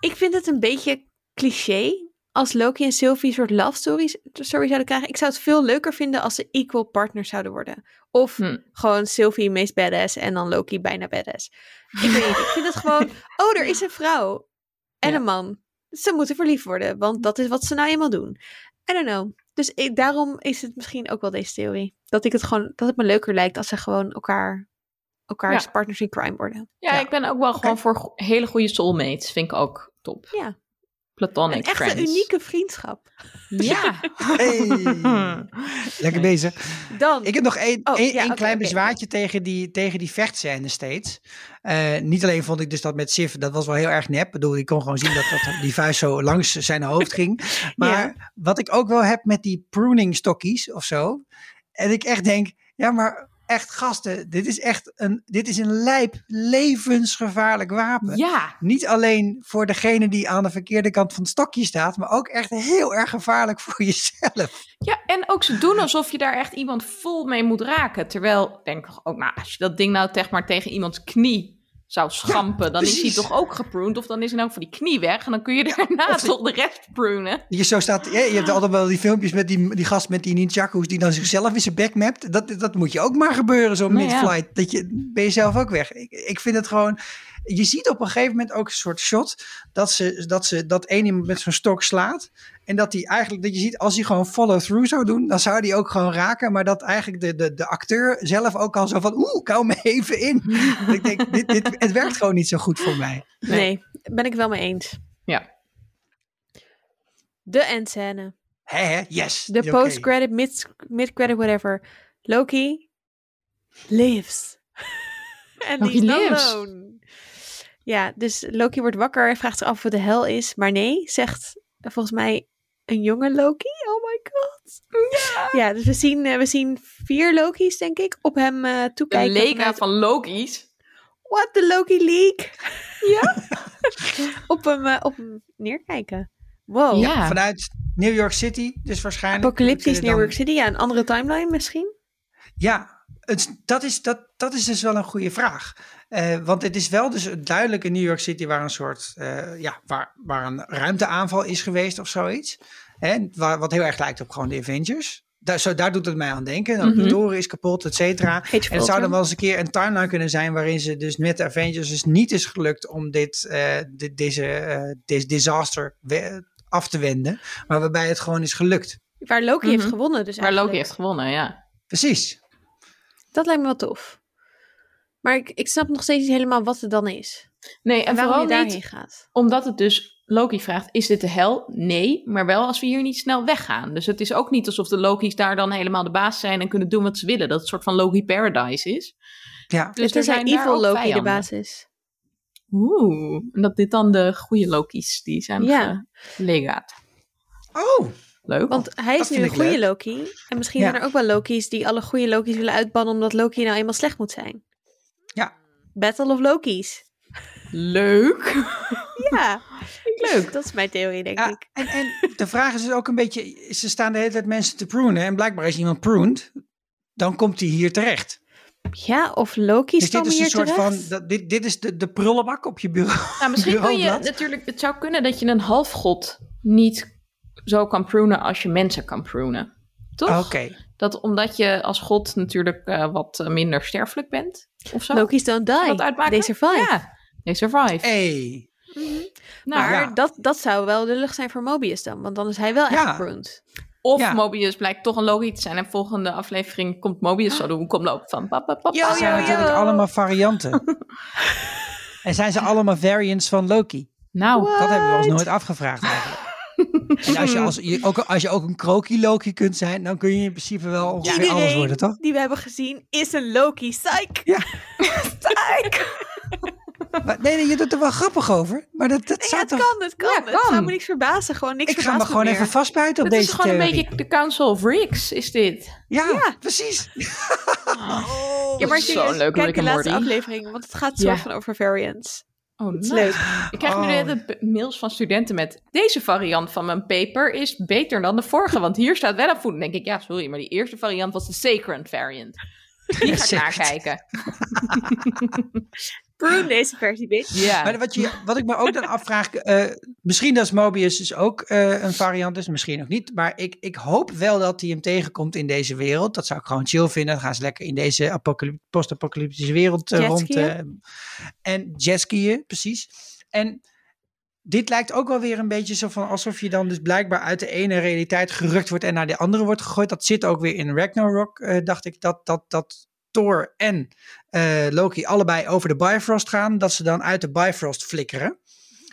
Ik vind het een beetje cliché als Loki en Sylvie een soort love stories, story zouden krijgen. Ik zou het veel leuker vinden als ze equal partners zouden worden. Of Hm. gewoon Sylvie meest badass en dan Loki bijna badass. Ik weet niet, ik vind het gewoon... Oh, er is een vrouw en Ja. een man. Ze moeten verliefd worden, want dat is wat ze nou eenmaal doen. I don't know. Dus ik, daarom is het misschien ook wel deze theorie. Dat ik het gewoon, dat het me leuker lijkt als ze gewoon elkaar, elkaars Ja. partners in crime worden. Ja, Ja. ik ben ook wel gewoon voor hele goede soulmates. Vind ik ook top. Ja. Platonic Een echte friends. unieke vriendschap. Ja. Hey. Lekker bezig. Dan, Ik heb nog één, Oh, ja, klein oké. bezwaartje tegen die, tegen die vechtscène steeds. Eh, niet alleen vond ik dus dat met Sif, dat was wel heel erg nep. Ik bedoel, ik kon gewoon zien dat, dat die vuist zo langs zijn hoofd ging. Maar wat ik ook wel heb met die pruning stokjes of zo. En ik echt denk, ja maar echt gasten, dit is echt een, dit is een lijp, levensgevaarlijk wapen. ja. Niet alleen voor degene die aan de verkeerde kant van het stokje staat, maar ook echt heel erg gevaarlijk voor jezelf. Ja, en ook ze doen alsof je daar echt iemand vol mee moet raken. Terwijl, ik denk toch ook, nou, als je dat ding nou zeg maar tegen iemands knie zou schampen, dan is hij toch ook gepruned. Of dan is hij nou voor die knie weg en dan kun je daarna toch de rest prunen. Je, zo staat, je, je hebt altijd wel die filmpjes met die, die gast met die nunchakus die dan zichzelf in zijn bek mapt. Dat, dat moet je ook maar gebeuren, zo Nou ja. mid-flight. Dat je, ben je zelf ook weg. Ik, ik vind het gewoon... Je ziet op een gegeven moment ook een soort shot dat ze dat, ze, dat één iemand met zo'n stok slaat. En dat hij eigenlijk, dat je ziet, als hij gewoon follow-through zou doen, dan zou hij ook gewoon raken. Maar dat eigenlijk de, de, de acteur zelf ook al zo van, oeh, kou me even in. Ik denk, dit, dit, het werkt gewoon niet zo goed voor mij. nee, ben ik wel mee eens. Ja. De endscène. Hè, hè, yes. De post-credit, mid- mid-credit, whatever. Loki lives. En Loki die is lives. alone. Ja, dus Loki wordt wakker en vraagt zich af wat de hel is. Maar nee, zegt volgens mij een jonge Loki. Oh my god. Ja, ja dus we zien, eh, we zien vier Loki's, denk ik, op hem eh De toekijken. lega vanuit- van Loki's. What, the Loki League? Ja. op, hem, eh, op hem neerkijken. Wow. Ja. Vanuit New York City, dus waarschijnlijk. Apocalyptisch New dan- York City. Ja, een andere timeline misschien. Ja, het, dat, is, dat, dat is dus wel een goede vraag. Eh, want het is wel dus duidelijk in New York City waar een soort, eh, ja, waar, waar een ruimteaanval is geweest of zoiets. Hè, waar, wat heel erg lijkt op gewoon de Avengers. Daar, zo, daar doet het mij aan denken. Dan Mhm. De toren is kapot, et cetera. En het zou dan wel eens een keer een timeline kunnen zijn waarin ze dus met de Avengers dus niet is gelukt om dit, eh, dit, deze, eh, deze disaster af te wenden. Maar waarbij het gewoon is gelukt. Waar Loki heeft Mhm. gewonnen dus Waar Loki heeft gewonnen, ja. Precies. Dat lijkt me wel tof. Maar ik, ik snap nog steeds niet helemaal wat het dan is. Nee, En en waarom vooral je daarheen niet gaat. omdat het dus Loki vraagt, is dit de hel? Nee, maar wel als we hier niet snel weggaan. Dus het is ook niet alsof de Loki's daar dan helemaal de baas zijn en kunnen doen wat ze willen. Dat het een soort van Loki Paradise is. Ja. Dus het is er een zijn evil Loki de vijanden. basis. Oeh, en dat dit dan de goede Loki's die zijn Ja. gelegaat. Oh, Leuk. Want hij is Dat nu een goede leuk. Loki. En misschien Ja. zijn er ook wel Loki's die alle goede Loki's willen uitbannen omdat Loki nou eenmaal slecht moet zijn. Ja. Battle of Loki's. Leuk. Ja, Leuk. dat is mijn theorie, denk Ja, ik. en, en de vraag is dus ook een beetje, ze staan de hele tijd mensen te prunen en blijkbaar is iemand pruned, dan komt hij hier terecht. Ja, of Loki's Dus dit is een soort terecht. van, dat, dit, dit is de, de prullenbak op je bureau. Nou, misschien kun je natuurlijk, het zou kunnen dat je een halfgod niet zo kan prunen als je mensen kan prunen. Toch? Oké, Dat omdat je als god natuurlijk eh, wat eh, minder sterfelijk bent. Of zo. Loki's don't die. dat uitmaken? They survive. Ja, they survive. hey. Mhm. Nou, maar ja. dat, dat zou wel lullig zijn voor Mobius dan, want dan is hij wel echt Ja. pruned. Of Ja. Mobius blijkt toch een logisch te zijn. En volgende aflevering komt Mobius zo de hoek omlopen van pap, pap, pap. Yo, Het zijn yo, natuurlijk yo. allemaal varianten. en zijn ze allemaal variants van Loki? Nou, Dat hebben we ons nooit afgevraagd eigenlijk. En als je, als, je, ook, als je ook een krokie Loki kunt zijn, dan kun je in principe wel ongeveer alles worden, toch? die we hebben gezien is een Loki. Psych! Ja. Psych! Maar, nee, nee, je doet er wel grappig over. Maar dat, dat Nee, zou het toch... kan, het kan. Ja, Het zou kan. me niks verbazen. Gewoon niks Ik ga me gewoon meer. even vastbuiten op dit is deze gewoon een theorie. beetje de Council of Ricks, is dit. Ja, Ja. precies. Ja, maar Dat is zo serieus, leuk, kijk Rick de laatste Morty. aflevering, want het gaat Ja. van over variants. Oh, nice. leuk. Ik krijg nu Oh. de hele p- mails van studenten met... Deze variant van mijn paper is beter dan de vorige. Want hier staat wel een voet. Dan denk ik, ja, sorry, maar die eerste variant was de Sacred variant. Die ga ik nakijken. Prune deze versie, bitch. Ja. Maar wat, je, wat ik me ook dan afvraag, eh, misschien dat Mobius dus ook eh, een variant is, misschien ook niet. Maar ik, ik hoop wel dat hij hem tegenkomt in deze wereld. Dat zou ik gewoon chill vinden. Dan gaan ze lekker in deze apocalyp- post-apocalyptische wereld eh, rond. En jetskiën, precies. En dit lijkt ook wel weer een beetje zo van alsof je dan dus blijkbaar uit de ene realiteit gerukt wordt en naar de andere wordt gegooid. Dat zit ook weer in Ragnarok, eh, dacht ik, dat, dat, dat Thor en eh, Loki allebei over de Bifrost gaan. Dat ze dan uit de Bifrost flikkeren.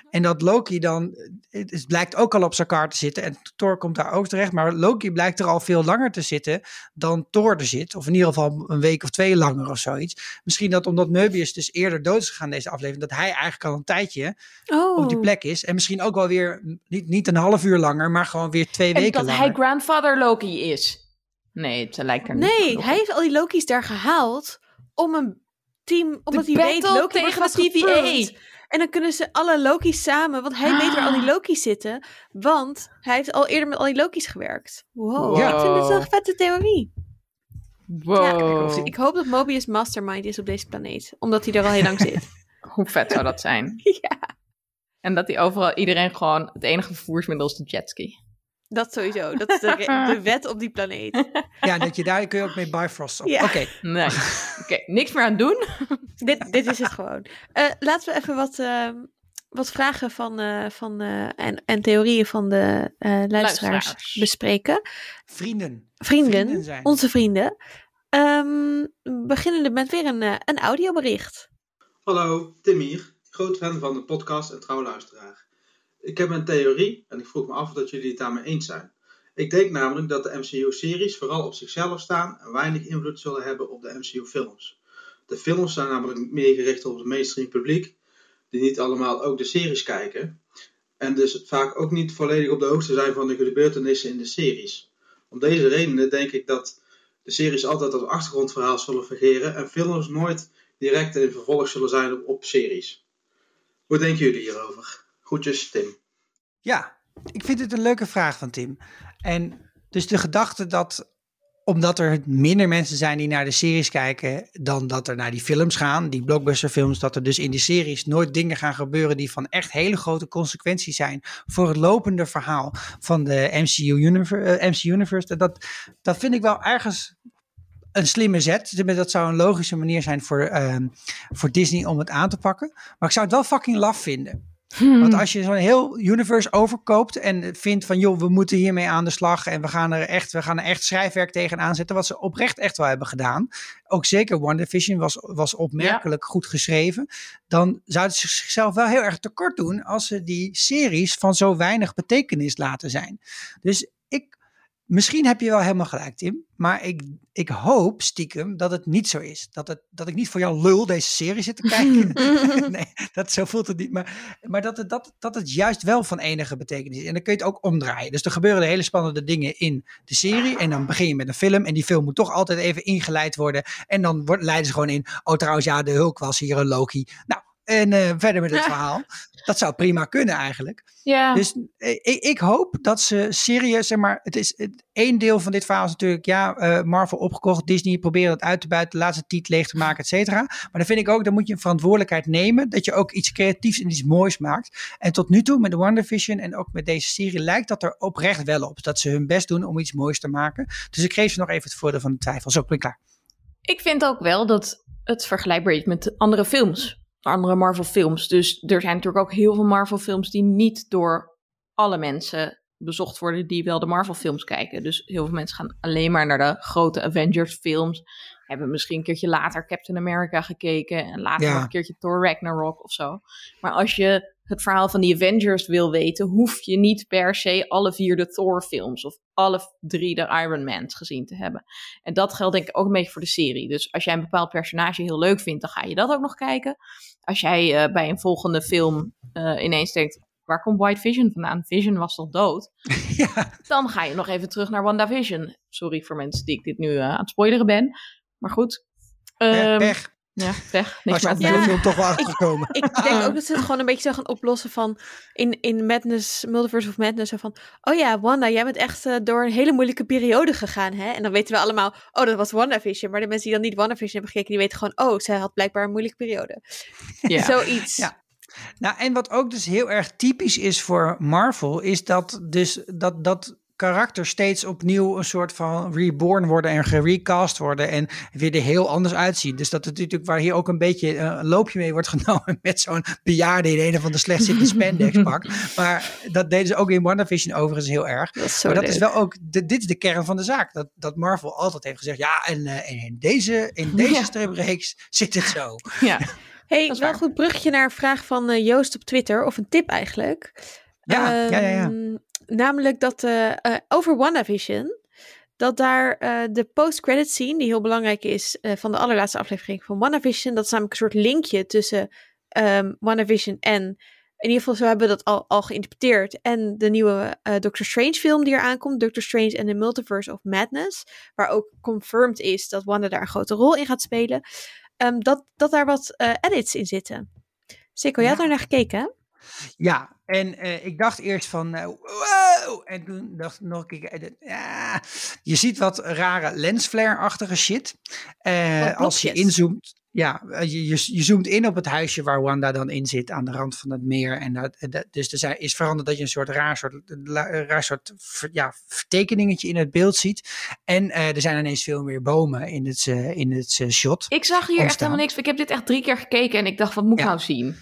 En dat Loki dan, het blijkt ook al op zijn kaart te zitten. En Thor komt daar ook terecht. Maar Loki blijkt er al veel langer te zitten dan Thor er zit. Of in ieder geval een week of twee langer of zoiets. Misschien dat omdat Möbius dus eerder dood is gegaan deze aflevering. Dat hij eigenlijk al een tijdje Oh. op die plek is. En misschien ook wel weer niet, niet een half uur langer, maar gewoon weer twee En weken dat langer. hij grandfather Loki is. Nee, het lijkt er niet Nee, hij heeft al die Loki's daar gehaald om een team, omdat hij weet Loki wordt tegen de TVA. En dan kunnen ze alle Loki's samen, want hij weet waar al die Loki's zitten, want hij heeft al eerder met al die Loki's gewerkt. Wow, Ja. ik vind dit een vette theorie. Ja, Wow. ik hoop dat Mobius mastermind is op deze planeet, omdat hij er al heel lang zit. Hoe vet zou dat zijn? ja, En dat hij overal iedereen gewoon het enige vervoersmiddel is de jetski. Dat sowieso. Dat is de, de wet op die planeet. Ja, dat je daar kun je ook mee Bifrost op. Ja. Oké, Nee. Oké, niks meer aan doen. dit, dit is het gewoon. Eh, laten we even wat, ehm, wat vragen van, eh, van, eh, en, en theorieën van de eh, luisteraars, Luisteraars. bespreken. vrienden. Vrienden, Vrienden zijn. onze vrienden. Ehm beginnende met weer een, een audiobericht. Hallo, Tim hier. Groot fan van de podcast en trouw luisteraar. Ik heb een theorie en ik vroeg me af dat jullie het daarmee eens zijn. Ik denk namelijk dat de MCU-series vooral op zichzelf staan en weinig invloed zullen hebben op de MCU-films. De films zijn namelijk meer gericht op het mainstream publiek, die niet allemaal ook de series kijken. En dus vaak ook niet volledig op de hoogte zijn van de gebeurtenissen in de series. Om deze redenen denk ik dat de series altijd als achtergrondverhaal zullen fungeren en films nooit direct in vervolg zullen zijn op series. Hoe denken jullie hierover? Groetjes, Tim. Ja, ik vind het een leuke vraag van Tim. En dus de gedachte dat omdat er minder mensen zijn die naar de series kijken dan dat er naar die films gaan, die blockbusterfilms, dat er dus in die series nooit dingen gaan gebeuren die van echt hele grote consequenties zijn voor het lopende verhaal van de MCU Universe. eh, Universe. Dat, dat vind ik wel ergens een slimme zet. Dat zou een logische manier zijn voor, ehm, voor Disney om het aan te pakken. Maar ik zou het wel fucking laf vinden. Want als je zo'n heel universe overkoopt en vindt van joh, we moeten hiermee aan de slag en we gaan er echt, we gaan er echt schrijfwerk tegenaan zetten, wat ze oprecht echt wel hebben gedaan. Ook zeker WandaVision was, was opmerkelijk goed geschreven. Dan zouden ze zichzelf wel heel erg tekort doen als ze die series van zo weinig betekenis laten zijn. Dus misschien heb je wel helemaal gelijk Tim, maar ik, ik hoop stiekem dat het niet zo is. Dat, het, dat ik niet voor jou lul deze serie zit te kijken. nee, dat, zo voelt het niet. Maar, maar dat, het, dat, dat het juist wel van enige betekenis is. En dan kun je het ook omdraaien. Dus er gebeuren hele spannende dingen in de serie. En dan begin je met een film. En die film moet toch altijd even ingeleid worden. En dan wordt, leiden ze gewoon in. Oh, trouwens, ja, de Hulk was hier een Loki. Nou, en eh, verder met het verhaal. Dat zou prima kunnen eigenlijk. Ja. Dus eh, ik, ik hoop dat ze serieus, zeg maar, het is het, één deel van dit verhaal is natuurlijk, ja, eh, Marvel opgekocht, Disney proberen dat uit te buiten, de laatste titel leeg te maken, et cetera. Maar dan vind ik ook, dan moet je een verantwoordelijkheid nemen, dat je ook iets creatiefs en iets moois maakt. En tot nu toe met WandaVision en ook met deze serie lijkt dat er oprecht wel op, dat ze hun best doen om iets moois te maken. Dus ik geef ze nog even het voordeel van de twijfel. Zo, ben ik klaar. Ik vind ook wel dat het vergelijkbaar is met andere films. Andere Marvel films. Dus er zijn natuurlijk ook heel veel Marvel films die niet door alle mensen bezocht worden die wel de Marvel films kijken. Dus heel veel mensen gaan alleen maar naar de grote Avengers films. Hebben misschien een keertje later Captain America gekeken en later Ja. nog een keertje Thor Ragnarok of zo. Maar als je het verhaal van die Avengers wil weten, hoef je niet per se alle vier de Thor films of alle drie de Iron Man's gezien te hebben. En dat geldt denk ik ook een beetje voor de serie. Dus als jij een bepaald personage heel leuk vindt, dan ga je dat ook nog kijken. Als jij eh, bij een volgende film eh, ineens denkt, waar komt White Vision vandaan? Vision was toch dood? ja. Dan ga je nog even terug naar WandaVision. Sorry voor mensen die ik dit nu eh, aan het spoileren ben. Maar goed. Pech. Ja, weg. Niks je meer te doen. film toch wel achtergekomen. Ik denk ook dat ze het gewoon een beetje zo gaan oplossen van in, in Madness, Multiverse of Madness, zo van, oh ja, Wanda, jij bent echt eh, door een hele moeilijke periode gegaan, hè? En dan weten we allemaal, oh, dat was WandaVision. Maar de mensen die dan niet WandaVision hebben gekeken, die weten gewoon, oh, zij had blijkbaar een moeilijke periode. Ja. Zoiets. Ja. Nou, en wat ook dus heel erg typisch is voor Marvel, is dat dus dat, dat karakter steeds opnieuw een soort van reborn worden en gerecast worden en weer er heel anders uitzien. Dus dat het natuurlijk waar hier ook een beetje eh, een loopje mee wordt genomen met zo'n bejaarde in een van de slecht zittende spandex pak. Maar dat deden ze ook in WandaVision overigens heel erg. Dat maar dat is wel ook, de, dit is de kern van de zaak. Dat, dat Marvel altijd heeft gezegd, ja, en, eh, en in deze, in deze Ja. stripreeks zit het zo. Ja. Hey, wel een goed bruggetje naar een vraag van eh, Joost op Twitter, of een tip eigenlijk. Ja, ja, ja, ja. Ehm, Namelijk dat eh, over WandaVision, dat daar eh, de post-credit scene, die heel belangrijk is van de allerlaatste aflevering van WandaVision, dat is namelijk een soort linkje tussen ehm WandaVision en, in ieder geval zo hebben we dat al, al geïnterpreteerd, en de nieuwe eh, Doctor Strange film die eraan komt, Doctor Strange and the Multiverse of Madness, waar ook confirmed is dat Wanda daar een grote rol in gaat spelen, ehm, dat, dat daar wat edits in zitten. Sikko, jij had daar naar gekeken? Ja, en eh, ik dacht eerst van, eh, wow! En toen dacht ik nog een keer, eh, je ziet wat rare lensflare-achtige shit. Wat als je inzoomt, ja, je, je, je zoomt in op het huisje waar Wanda dan in zit, aan de rand van het meer. En dat, dat- dus er is veranderd dat je een soort raar soort, raar soort ja, vertekeningetje in het beeld ziet. En er zijn ineens veel meer bomen in het, in het shot. Ik zag hier echt helemaal niks. Ik heb dit echt drie keer gekeken en ik dacht, wat moet ik Ja. nou zien?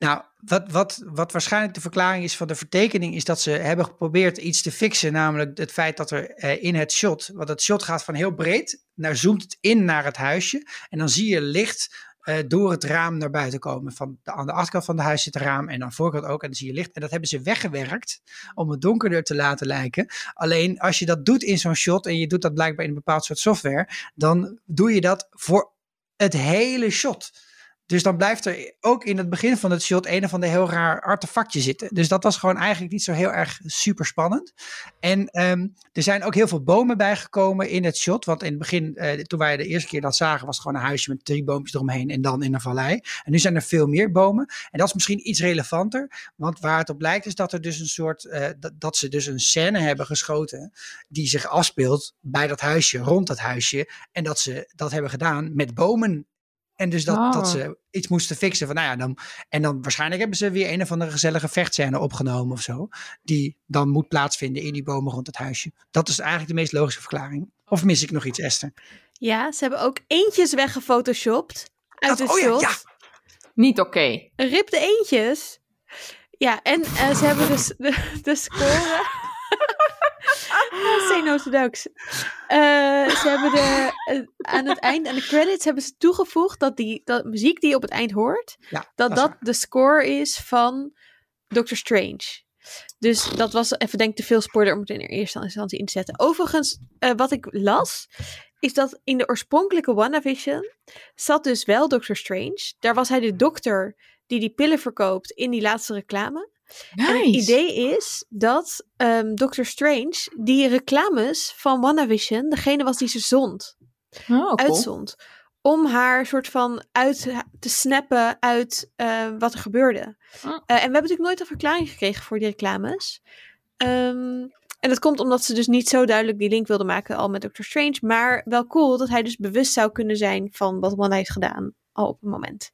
Nou, wat, wat, wat waarschijnlijk de verklaring is van de vertekening, is dat ze hebben geprobeerd iets te fixen. Namelijk het feit dat er eh, in het shot, want het shot gaat van heel breed, naar zoomt het in naar het huisje. En dan zie je licht eh, door het raam naar buiten komen. Van de, aan de achterkant van het huis zit het raam en aan de voorkant ook. En dan zie je licht. En dat hebben ze weggewerkt om het donkerder te laten lijken. Alleen als je dat doet in zo'n shot en je doet dat blijkbaar in een bepaald soort software, dan doe je dat voor het hele shot. Dus dan blijft er ook in het begin van het shot een of ander heel raar artefactje zitten. Dus dat was gewoon eigenlijk niet zo heel erg super spannend. En ehm, er zijn ook heel veel bomen bijgekomen in het shot. Want in het begin, eh, toen wij de eerste keer dat zagen, was gewoon een huisje met drie boompjes eromheen en dan in een vallei. En nu zijn er veel meer bomen. En dat is misschien iets relevanter. Want waar het op lijkt is dat er dus een soort, eh, dat ze dus een scène hebben geschoten die zich afspeelt bij dat huisje, rond dat huisje. En dat ze dat hebben gedaan met bomen en dus dat, Oh. dat ze iets moesten fixen. Van, nou ja, dan, en dan waarschijnlijk hebben ze weer een of andere gezellige vechtscène opgenomen of zo. Die dan moet plaatsvinden in die bomen rond het huisje. Dat is eigenlijk de meest logische verklaring. Of mis ik nog iets, Esther? Ja, ze hebben ook eentjes weggefotoshopt uit Dat- het oh ja, shot. ja. Niet oké. Rip de eentjes. Ja, en eh, ze hebben dus de, de score. Say orthodox. ze hebben de, eh, aan het eind, aan de credits, hebben ze toegevoegd dat die dat muziek die je op het eind hoort, Ja, dat dat de score is van Doctor Strange. Dus dat was even denk ik te veel spoiler om het in eerste instantie in te zetten. Overigens, eh, wat ik las, is dat in de oorspronkelijke WandaVision zat dus wel Doctor Strange. Daar was hij de dokter die die pillen verkoopt in die laatste reclame. En het Nice. idee is dat ehm Doctor Strange die reclames van WandaVision degene was die ze zond, Oh, cool. uitzond. Om haar soort van uit te snappen uit eh, wat er gebeurde. Oh. Eh, en we hebben natuurlijk nooit een verklaring gekregen voor die reclames. Ehm, en dat komt omdat ze dus niet zo duidelijk die link wilden maken al met Doctor Strange. Maar wel cool dat hij dus bewust zou kunnen zijn van wat Wanda heeft gedaan al op het moment.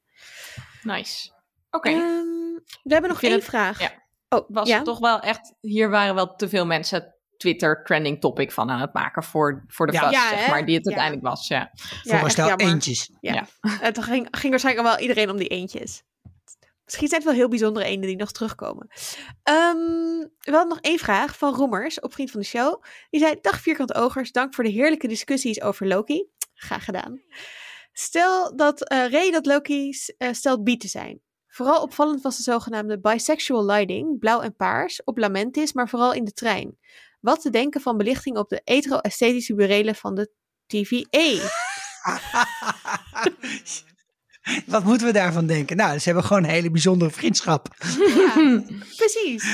Nice. Oké. Ehm, we hebben nog één het- vraag. ja. Oh, was ja? het toch wel echt, hier waren wel te veel mensen Twitter trending topic van aan het maken voor, voor de Ja. vast, Ja, zeg maar, die het Ja. uiteindelijk was. Ja. Voor een stel jammer. eentjes. Ja. Ja. Het ging, ging waarschijnlijk wel iedereen om die eentjes. Misschien zijn het wel heel bijzondere eenden die nog terugkomen. Ehm, we hadden nog één vraag van Roemers, op Vriend van de Show. Die zei, dag vierkant ogers, dank voor de heerlijke discussies over Loki. Graag gedaan. Stel dat eh Ray dat Loki eh, stelt bi te zijn. Vooral opvallend was de zogenaamde bisexual lighting, blauw en paars, op Lamentis, maar vooral in de trein. Wat te denken van belichting op de hetero-esthetische burelen van de TVA? Wat moeten we daarvan denken? Nou, ze hebben gewoon een hele bijzondere vriendschap. Ja, precies.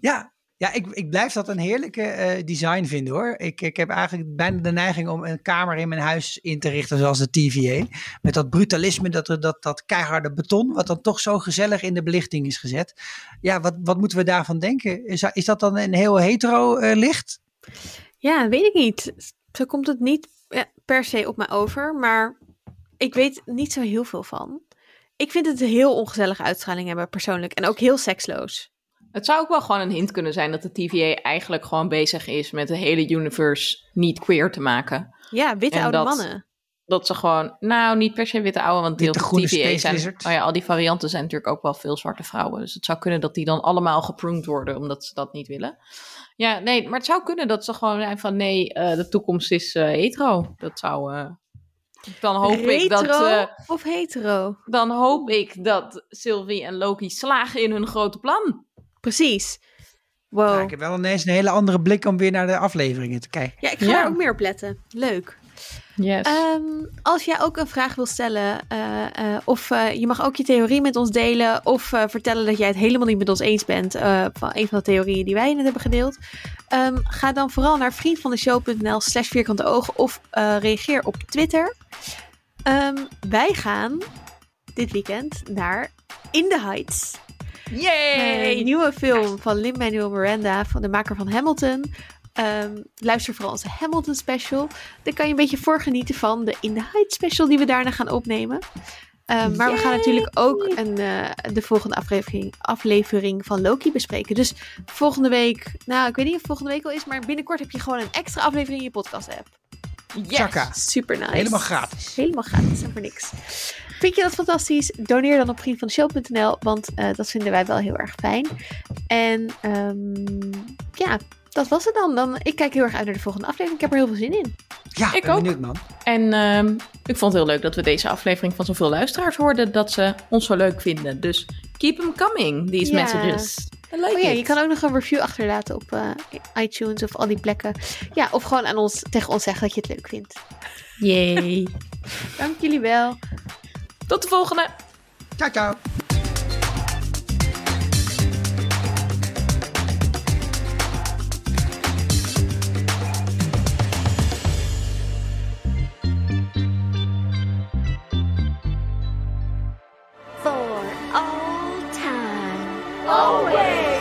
Ja, ja ik, ik blijf dat een heerlijke eh, design vinden hoor. Ik, ik heb eigenlijk bijna de neiging om een kamer in mijn huis in te richten zoals de TVA. Met dat brutalisme, dat, dat, dat keiharde beton, wat dan toch zo gezellig in de belichting is gezet. Ja, wat, wat moeten we daarvan denken? Is, is dat dan een heel hetero eh, licht? Ja, weet ik niet. Zo komt het niet per se op mij over, maar ik weet niet zo heel veel van. Ik vind het een heel ongezellige uitstraling hebben, persoonlijk. En ook heel seksloos. Het zou ook wel gewoon een hint kunnen zijn dat de TVA eigenlijk gewoon bezig is met de hele universe niet queer te maken. Ja, witte En oude dat- mannen. Dat ze gewoon, nou niet per se witte oude, want deel Witte, van groene TVA zijn, oh ja, al die varianten zijn natuurlijk ook wel veel zwarte vrouwen. Dus het zou kunnen dat die dan allemaal gepruned worden, omdat ze dat niet willen. Ja, nee, maar het zou kunnen dat ze gewoon zijn van nee, eh, de toekomst is eh, hetero. Dat zou, eh, dan hoop ik dat, of hetero? dan hoop ik dat Sylvie en Loki slagen in hun grote plan. Precies. Wow. Nou, ik heb wel ineens een hele andere blik om weer naar de afleveringen te kijken. Ja, ik ga Ja. daar ook meer op letten. Leuk. Yes. Ehm, als jij ook een vraag wil stellen, eh, eh, of eh, je mag ook je theorie met ons delen, of eh, vertellen dat jij het helemaal niet met ons eens bent eh, van een van de theorieën die wij net hebben gedeeld, ehm, ga dan vooral naar vriendvandeshow.nl slash vierkante ogen of eh, reageer op Twitter. Ehm, wij gaan dit weekend naar In the Heights. Een nieuwe film van Lin-Manuel Miranda, van de maker van Hamilton. Ehm, luister vooral onze Hamilton special. Daar kan je een beetje voor genieten van de In the Heights special die we daarna gaan opnemen. Ehm, maar we gaan natuurlijk ook een, eh, de volgende aflevering, aflevering van Loki bespreken. Dus volgende week, nou ik weet niet of volgende week al is, maar binnenkort heb je gewoon een extra aflevering in je podcast app. Chaka. Super nice. Helemaal gratis. Helemaal gratis en voor niks. Vind je dat fantastisch? Doneer dan op vriendvandeshow.nl, want eh, dat vinden wij wel heel erg fijn. En ehm, ja, dat was het dan. dan. Ik kijk heel erg uit naar de volgende aflevering. Ik heb er heel veel zin in. Ja, Ik ben ook. benieuwd man. En ehm, ik vond het heel leuk dat we deze aflevering van zoveel luisteraars hoorden dat ze ons zo leuk vinden. Dus keep them coming, these Ja. messages. Like Oh ja, it. je kan ook nog een review achterlaten op eh, iTunes of al die plekken. Ja, of gewoon aan ons, tegen ons zeggen dat je het leuk vindt. Yay. Dank jullie wel. Tot de volgende. Ciao, ciao. For all time. Always.